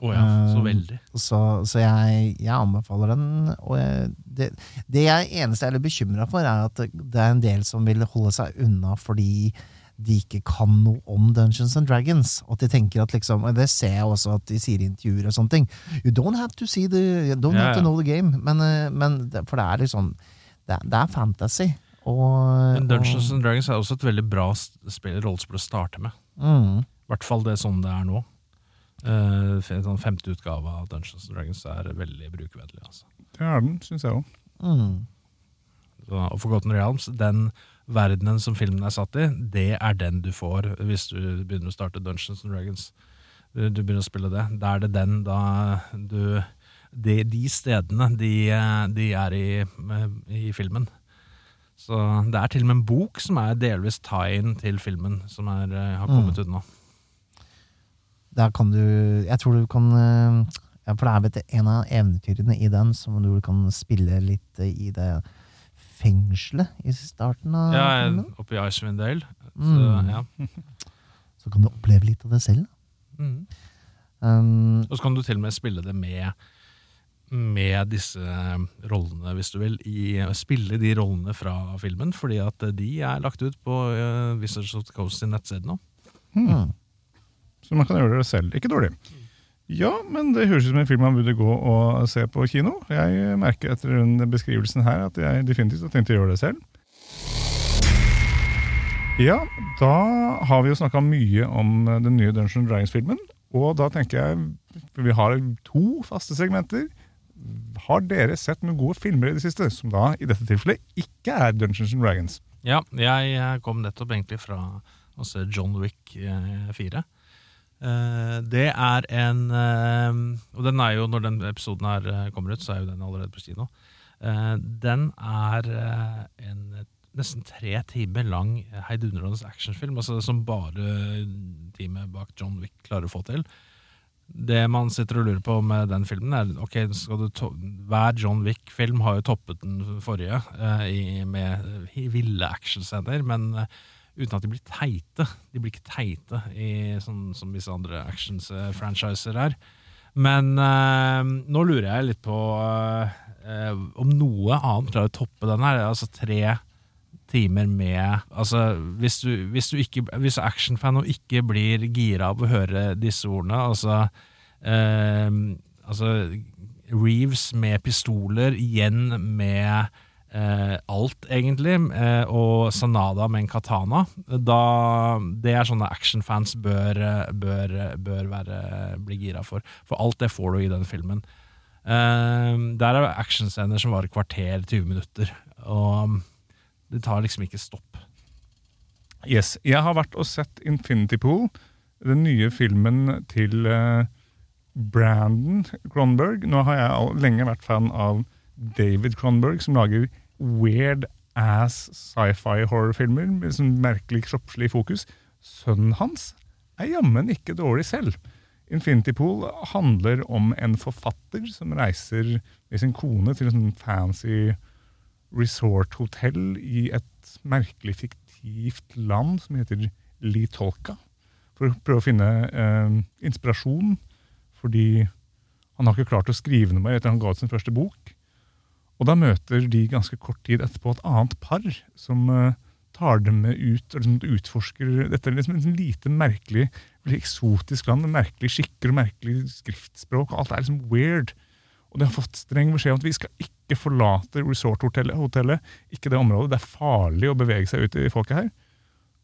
Å ja, så veldig. Uh, Så, så jeg, jeg anbefaler den. Og jeg, det, det jeg eneste jeg er litt bekymra for, er at det, er en del som vil holde seg unna fordi de ikke kan noe om Dungeons and Dragons. Og at de tenker at liksom Det ser jeg også at de sier i intervjuer og sånne ting. You don't have to see the You don't Ja, have to know the game. Men, eh, men For det er liksom Det, er- det er fantasy. Og, Men Dungeons and Dragons er også et veldig bra spill, rollespill å starte med. mm, I hvert fall det er sånn det er nå. Uh, sånn femte utgave av Dungeons and Dragons er veldig brukervennlig. Altså. Det er den, syns jeg òg. mm. Og Forgotten Realms, den verdenen som filmen er satt i, det er den du får hvis du begynner å starte Dungeons and Dragons. Du, du begynner å spille det. Da er det den da du De, de stedene de, eh, de er i, i filmen. Så det er til og med en bok som er delvis tie-in til filmen, som er, eh, har kommet ut nå. Der kan du Jeg tror du kan eh, ja, For det er vet en av eventyrene i den som du kan spille litt eh, i det fengselet i starten av Ja, oppe i Icewind Mm. ja. Så kan du oppleve litt av det selv. Mm. Um, Og så kan du til og med spille det med med disse eh, rollene, hvis du vil. I, spille de rollene fra filmen, fordi at de er lagt ut på uh, Wizards of the Coast sin nettside nå. mm. Så man kan gjøre det selv. Ikke dårlig. Ja, men det høres ut som en film man burde gå og se på kino. Jeg merker etter den beskrivelsen her at jeg definitivt har tenkt å gjøre det selv. Ja, da har vi jo snakka mye om den nye Dungeons Dragons-filmen. Og da tenker jeg Vi har to faste segmenter. Har dere sett noen gode filmer i det siste, som da i dette tilfellet ikke er Dungeons Dragons? Ja, jeg eh, kom nettopp egentlig fra å se John Wick eh, 4. Eh, det er en eh, Og den er jo, når den episoden her eh, kommer ut, så er jo den allerede på kino. Den er en nesten tre timer lang heidundrende actionfilm, altså som bare teamet bak John Wick klarer å få til. det man sitter og lurer på med den filmen, er ok, hver John Wick-film har jo toppet den forrige med ville actionscener, men uten at de blir teite. De blir ikke teite i, sånn som visse andre actions-franchiser er. Men eh, nå lurer jeg litt på eh, om noe annet klarer å toppe den her. Altså tre timer med Altså, hvis du, hvis du ikke Hvis actionfan og ikke blir gira av å høre disse ordene, altså eh, Altså Reeves med pistoler, igjen med alt, egentlig, eh, og Sanada med en katana. Da, det er sånne actionfans bør, bør, bør være, bli gira for. For alt det får du i den filmen. Eh, der er actionscener som varer kvarter, 20 minutter. Og det tar liksom ikke stopp. Yes, Jeg har vært og sett Infinity Pool, den nye filmen til eh, Brandon Cronberg. Nå har jeg lenge vært fan av David Cronberg, som lager weird ass sci-fi horrorfilmer med sånn merkelig kroppslig fokus. Sønnen hans er jammen ikke dårlig selv. Infinity Pool handler om en forfatter som reiser med sin kone til en sånn fancy resort-hotell i et merkelig fiktivt land som heter Litolka, for å prøve å finne eh, inspirasjon, fordi han har ikke klart å skrive noe mer etter han ga ut sin første bok. Og da møter de ganske kort tid etterpå et annet par som eh, tar dem med ut og liksom utforsker Dette er liksom et lite merkelig, veldig eksotisk land, merkelige skikker og merkelig skriftspråk. og Alt er liksom weird. Og de har fått streng beskjed om at vi skal ikke forlate resorthotellet, hotellet, ikke det området. Det er farlig å bevege seg ut i folket her.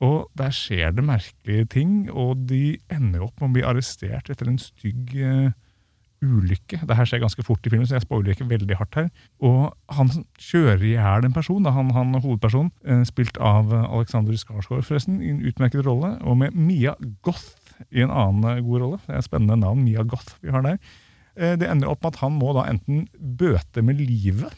Og der skjer det merkelige ting, og de ender opp med å bli arrestert etter en stygg eh, ulykke. Det her skjer ganske fort i filmen, så jeg spoiler ikke veldig hardt her. Og han kjører i hjel en person, han, han hovedpersonen, eh, spilt av Alexander Skarsgård, forresten, i en utmerket rolle, og med Mia Goth i en annen eh, god rolle. Det er et spennende navn, Mia Goth, vi har der. Eh, Det ender opp med at han må da enten bøte med livet,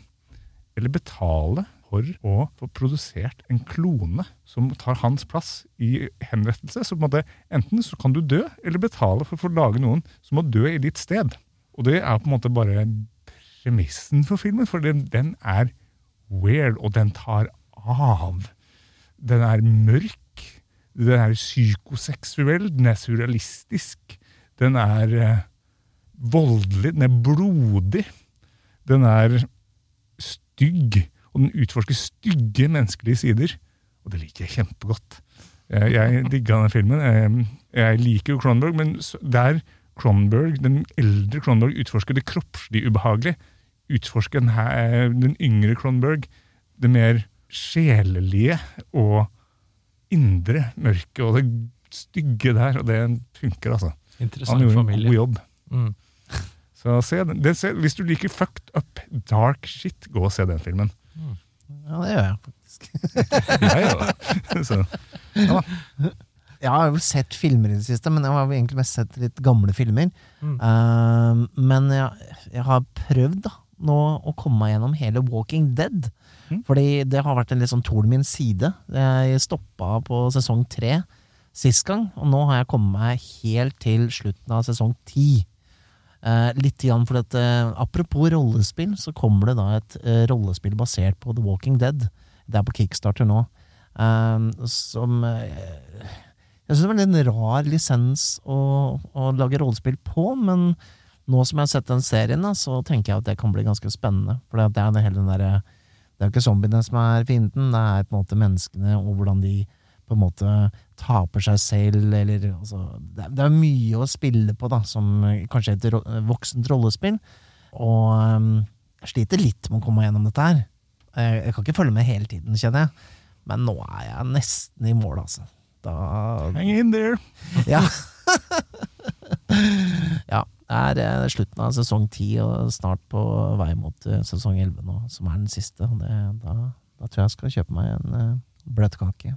eller betale for å få produsert en klone som tar hans plass i henrettelse. Så på en måte, enten så kan du dø, eller betale for å få lage noen som må dø i ditt sted. Og det er på en måte bare premissen for filmen, for den, den er weird, og den tar av. Den er mørk, den er psykoseksuell, den er surrealistisk, den er eh, voldelig, den er blodig, den er stygg, og den utforsker stygge menneskelige sider. Og det liker jeg kjempegodt. Jeg, digga den filmen. Jeg, liker jo Cronberg, men der Cronberg, den eldre Cronberg utforsker det kroppslig ubehagelige, utforsker den, her, den yngre Cronberg det mer sjelelige og indre mørke og det stygge der, og det funker, altså. Interessant Han Interessant gjorde en familie. god jobb. Mm. Så se den. Det, se, hvis du liker fucked up, dark shit, gå og se den filmen. Ja, det gjør jeg faktisk. Jeg gjør det. Så, Jeg har jo sett filmer i det siste, men jeg har egentlig mest sett litt gamle filmer. Mm. Uh, men jeg, jeg har prøvd da, nå å komme meg gjennom hele Walking Dead. Mm. Fordi det har vært en litt sånn torn min side. Jeg stoppa på sesong tre sist gang, og nå har jeg kommet meg helt til slutten av sesong ti. Eh, litt igjen for at, eh, Apropos rollespill, så kommer det da et eh, rollespill basert på The Walking Dead. Det er på Kickstarter nå. eh, som Jeg syns det var en rar lisens å, å lage rollespill på, men nå som jeg har sett den serien, da, så tenker jeg at det kan bli ganske spennende. For det er hele den derre Det er jo ikke zombiene som er fienden, det er på en måte menneskene og hvordan de på en måte taper seg selv, eller altså Det det er mye å spille på, da, som kanskje et ro- voksent rollespill. Og um, jeg sliter litt med å komme meg gjennom dette her. Jeg, jeg kan ikke følge med hele tiden, kjenner jeg. Men nå er jeg nesten i mål, altså. Da hang in there. Ja. ja. Det er eh, slutten av sesong ti, og snart på vei mot eh, sesong elleve nå, som er den siste. Det, da, da tror jeg jeg skal kjøpe meg en uh, bløtkake.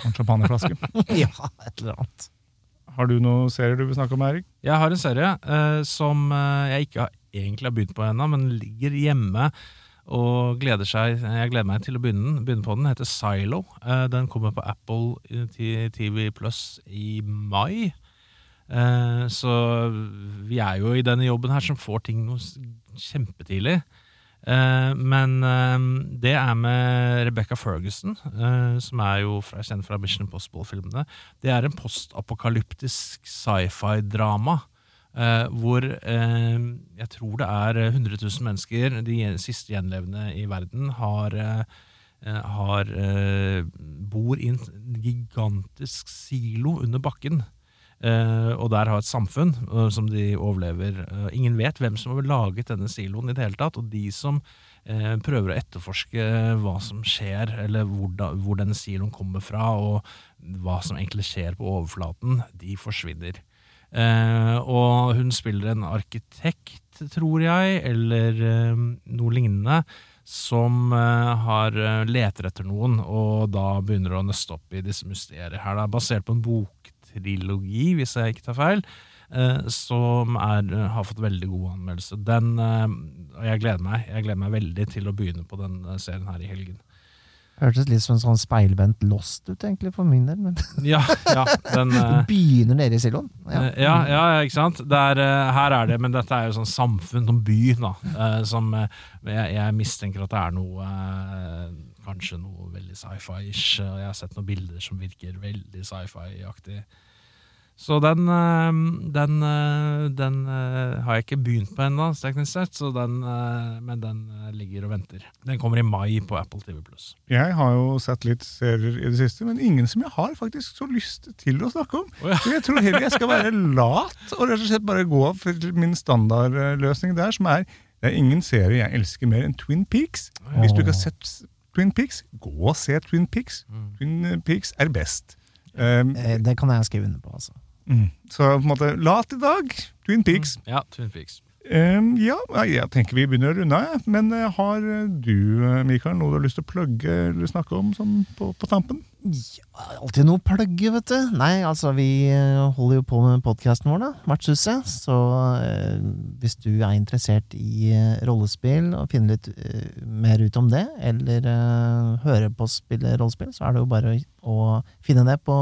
Og En champagneflaske. ja, et eller annet. Har du noen serier du vil snakke om, Erik? Jeg har en serie uh, som eh, jeg ikke har, egentlig har begynt på ennå, men ligger hjemme og gleder seg, jeg gleder meg til å begynne, begynne på den. Den heter Silo. Eh, den kommer på Apple eh, TV Plus i mai. Eh, så vi er jo i denne jobben her som får ting kjempetidlig. Men det er med Rebecca Ferguson, som er jo kjent fra Mission Impossible-filmene. Det er en postapokalyptisk sci-fi-drama. Eh, hvor uh, jeg tror det er 100 000 mennesker, de siste gjenlevende i verden, har, eh, har bor i en gigantisk silo under bakken. Og der har et samfunn som de overlever. Ingen vet hvem som har laget denne siloen i det hele tatt. Og de som prøver å etterforske hva som skjer, eller hvor, da, hvor denne siloen kommer fra, og hva som egentlig skjer på overflaten, de forsvinner. Eh, og hun spiller en arkitekt, tror jeg, eller eh, noe lignende, som eh, har leter etter noen, og da begynner å nøste opp i disse mysterier. Her det er basert på en boktrilogi, hvis jeg ikke tar feil, som er, har fått veldig god anmeldelse. Den, og jeg gleder meg Jeg gleder meg veldig til å begynne på den serien her i helgen. Hørtes litt som en sånn speilvendt Lost ut, egentlig, for min del. Men Ja, ja, den... eh, begynner nede i siloen. Ja, ja, ja ikke sant? Er, eh, her er det, men dette er jo sånn samfunn, sånn by, da. eh, som eh, jeg, jeg mistenker at det er noe eh, Kanskje noe veldig sci-fi-ish. Jeg har sett noen bilder som virker veldig sci-fi-aktig. Så den, eh, den, eh, den eh, har jeg ikke begynt på ennå, teknisk sett, så den, eh, men den ligger og venter. Den kommer i mai på Apple TV+. Jeg har jo sett litt serier i det siste, men ingen som jeg har faktisk så lyst til å snakke om. Oh, ja. Så jeg tror heller jeg skal være lat og rett og slett bare gå for min standardløsning der, som er det er ingen serie jeg elsker mer enn Twin Peaks. Hvis du ikke har sett Twin Peaks, gå og se Twin Peaks. Twin Peaks er best. Um, Eh, Det kan jeg skrive under på, altså. Mm. Så på en måte, lat i dag, Twin Peaks. Ja, Twin Peaks. Um, ja, jeg tenker vi begynner å runde av, men eh, har du, eh, Mikael, noe du har lyst til å plugge eller snakke om sånn på, på tampen? Ja, alltid noe plugge, vet du. Nei, altså, vi eh, holder jo på med podkasten vår, da. Vertshuset. Så uh, hvis du er interessert i uh, rollespill og finner litt uh, mer ut om det, eller hører høre på å spille rollespill, så er det jo bare å, å finne det på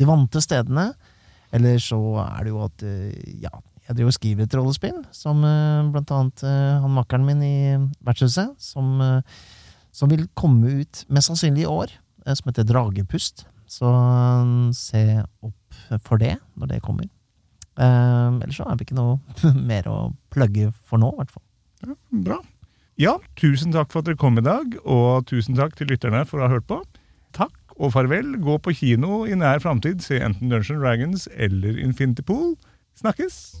de vante stedene. Eller så er det jo at eh, ja, jeg driver og skriver et rollespill, som eh, blant annet eh, han makkeren min i vertshuset, som, som vil komme ut mest sannsynlig i år som heter Dragepust. Så se opp for det når det kommer. Ellers så er det ikke noe mer å plugge for nå, i hvert fall. Bra. Ja, tusen takk for at dere kom i dag, og tusen takk til lytterne for å ha hørt på. Og farvel. Gå på kino i nær framtid. Se enten Dungeons Dragons eller Infinity Pool. Snakkes!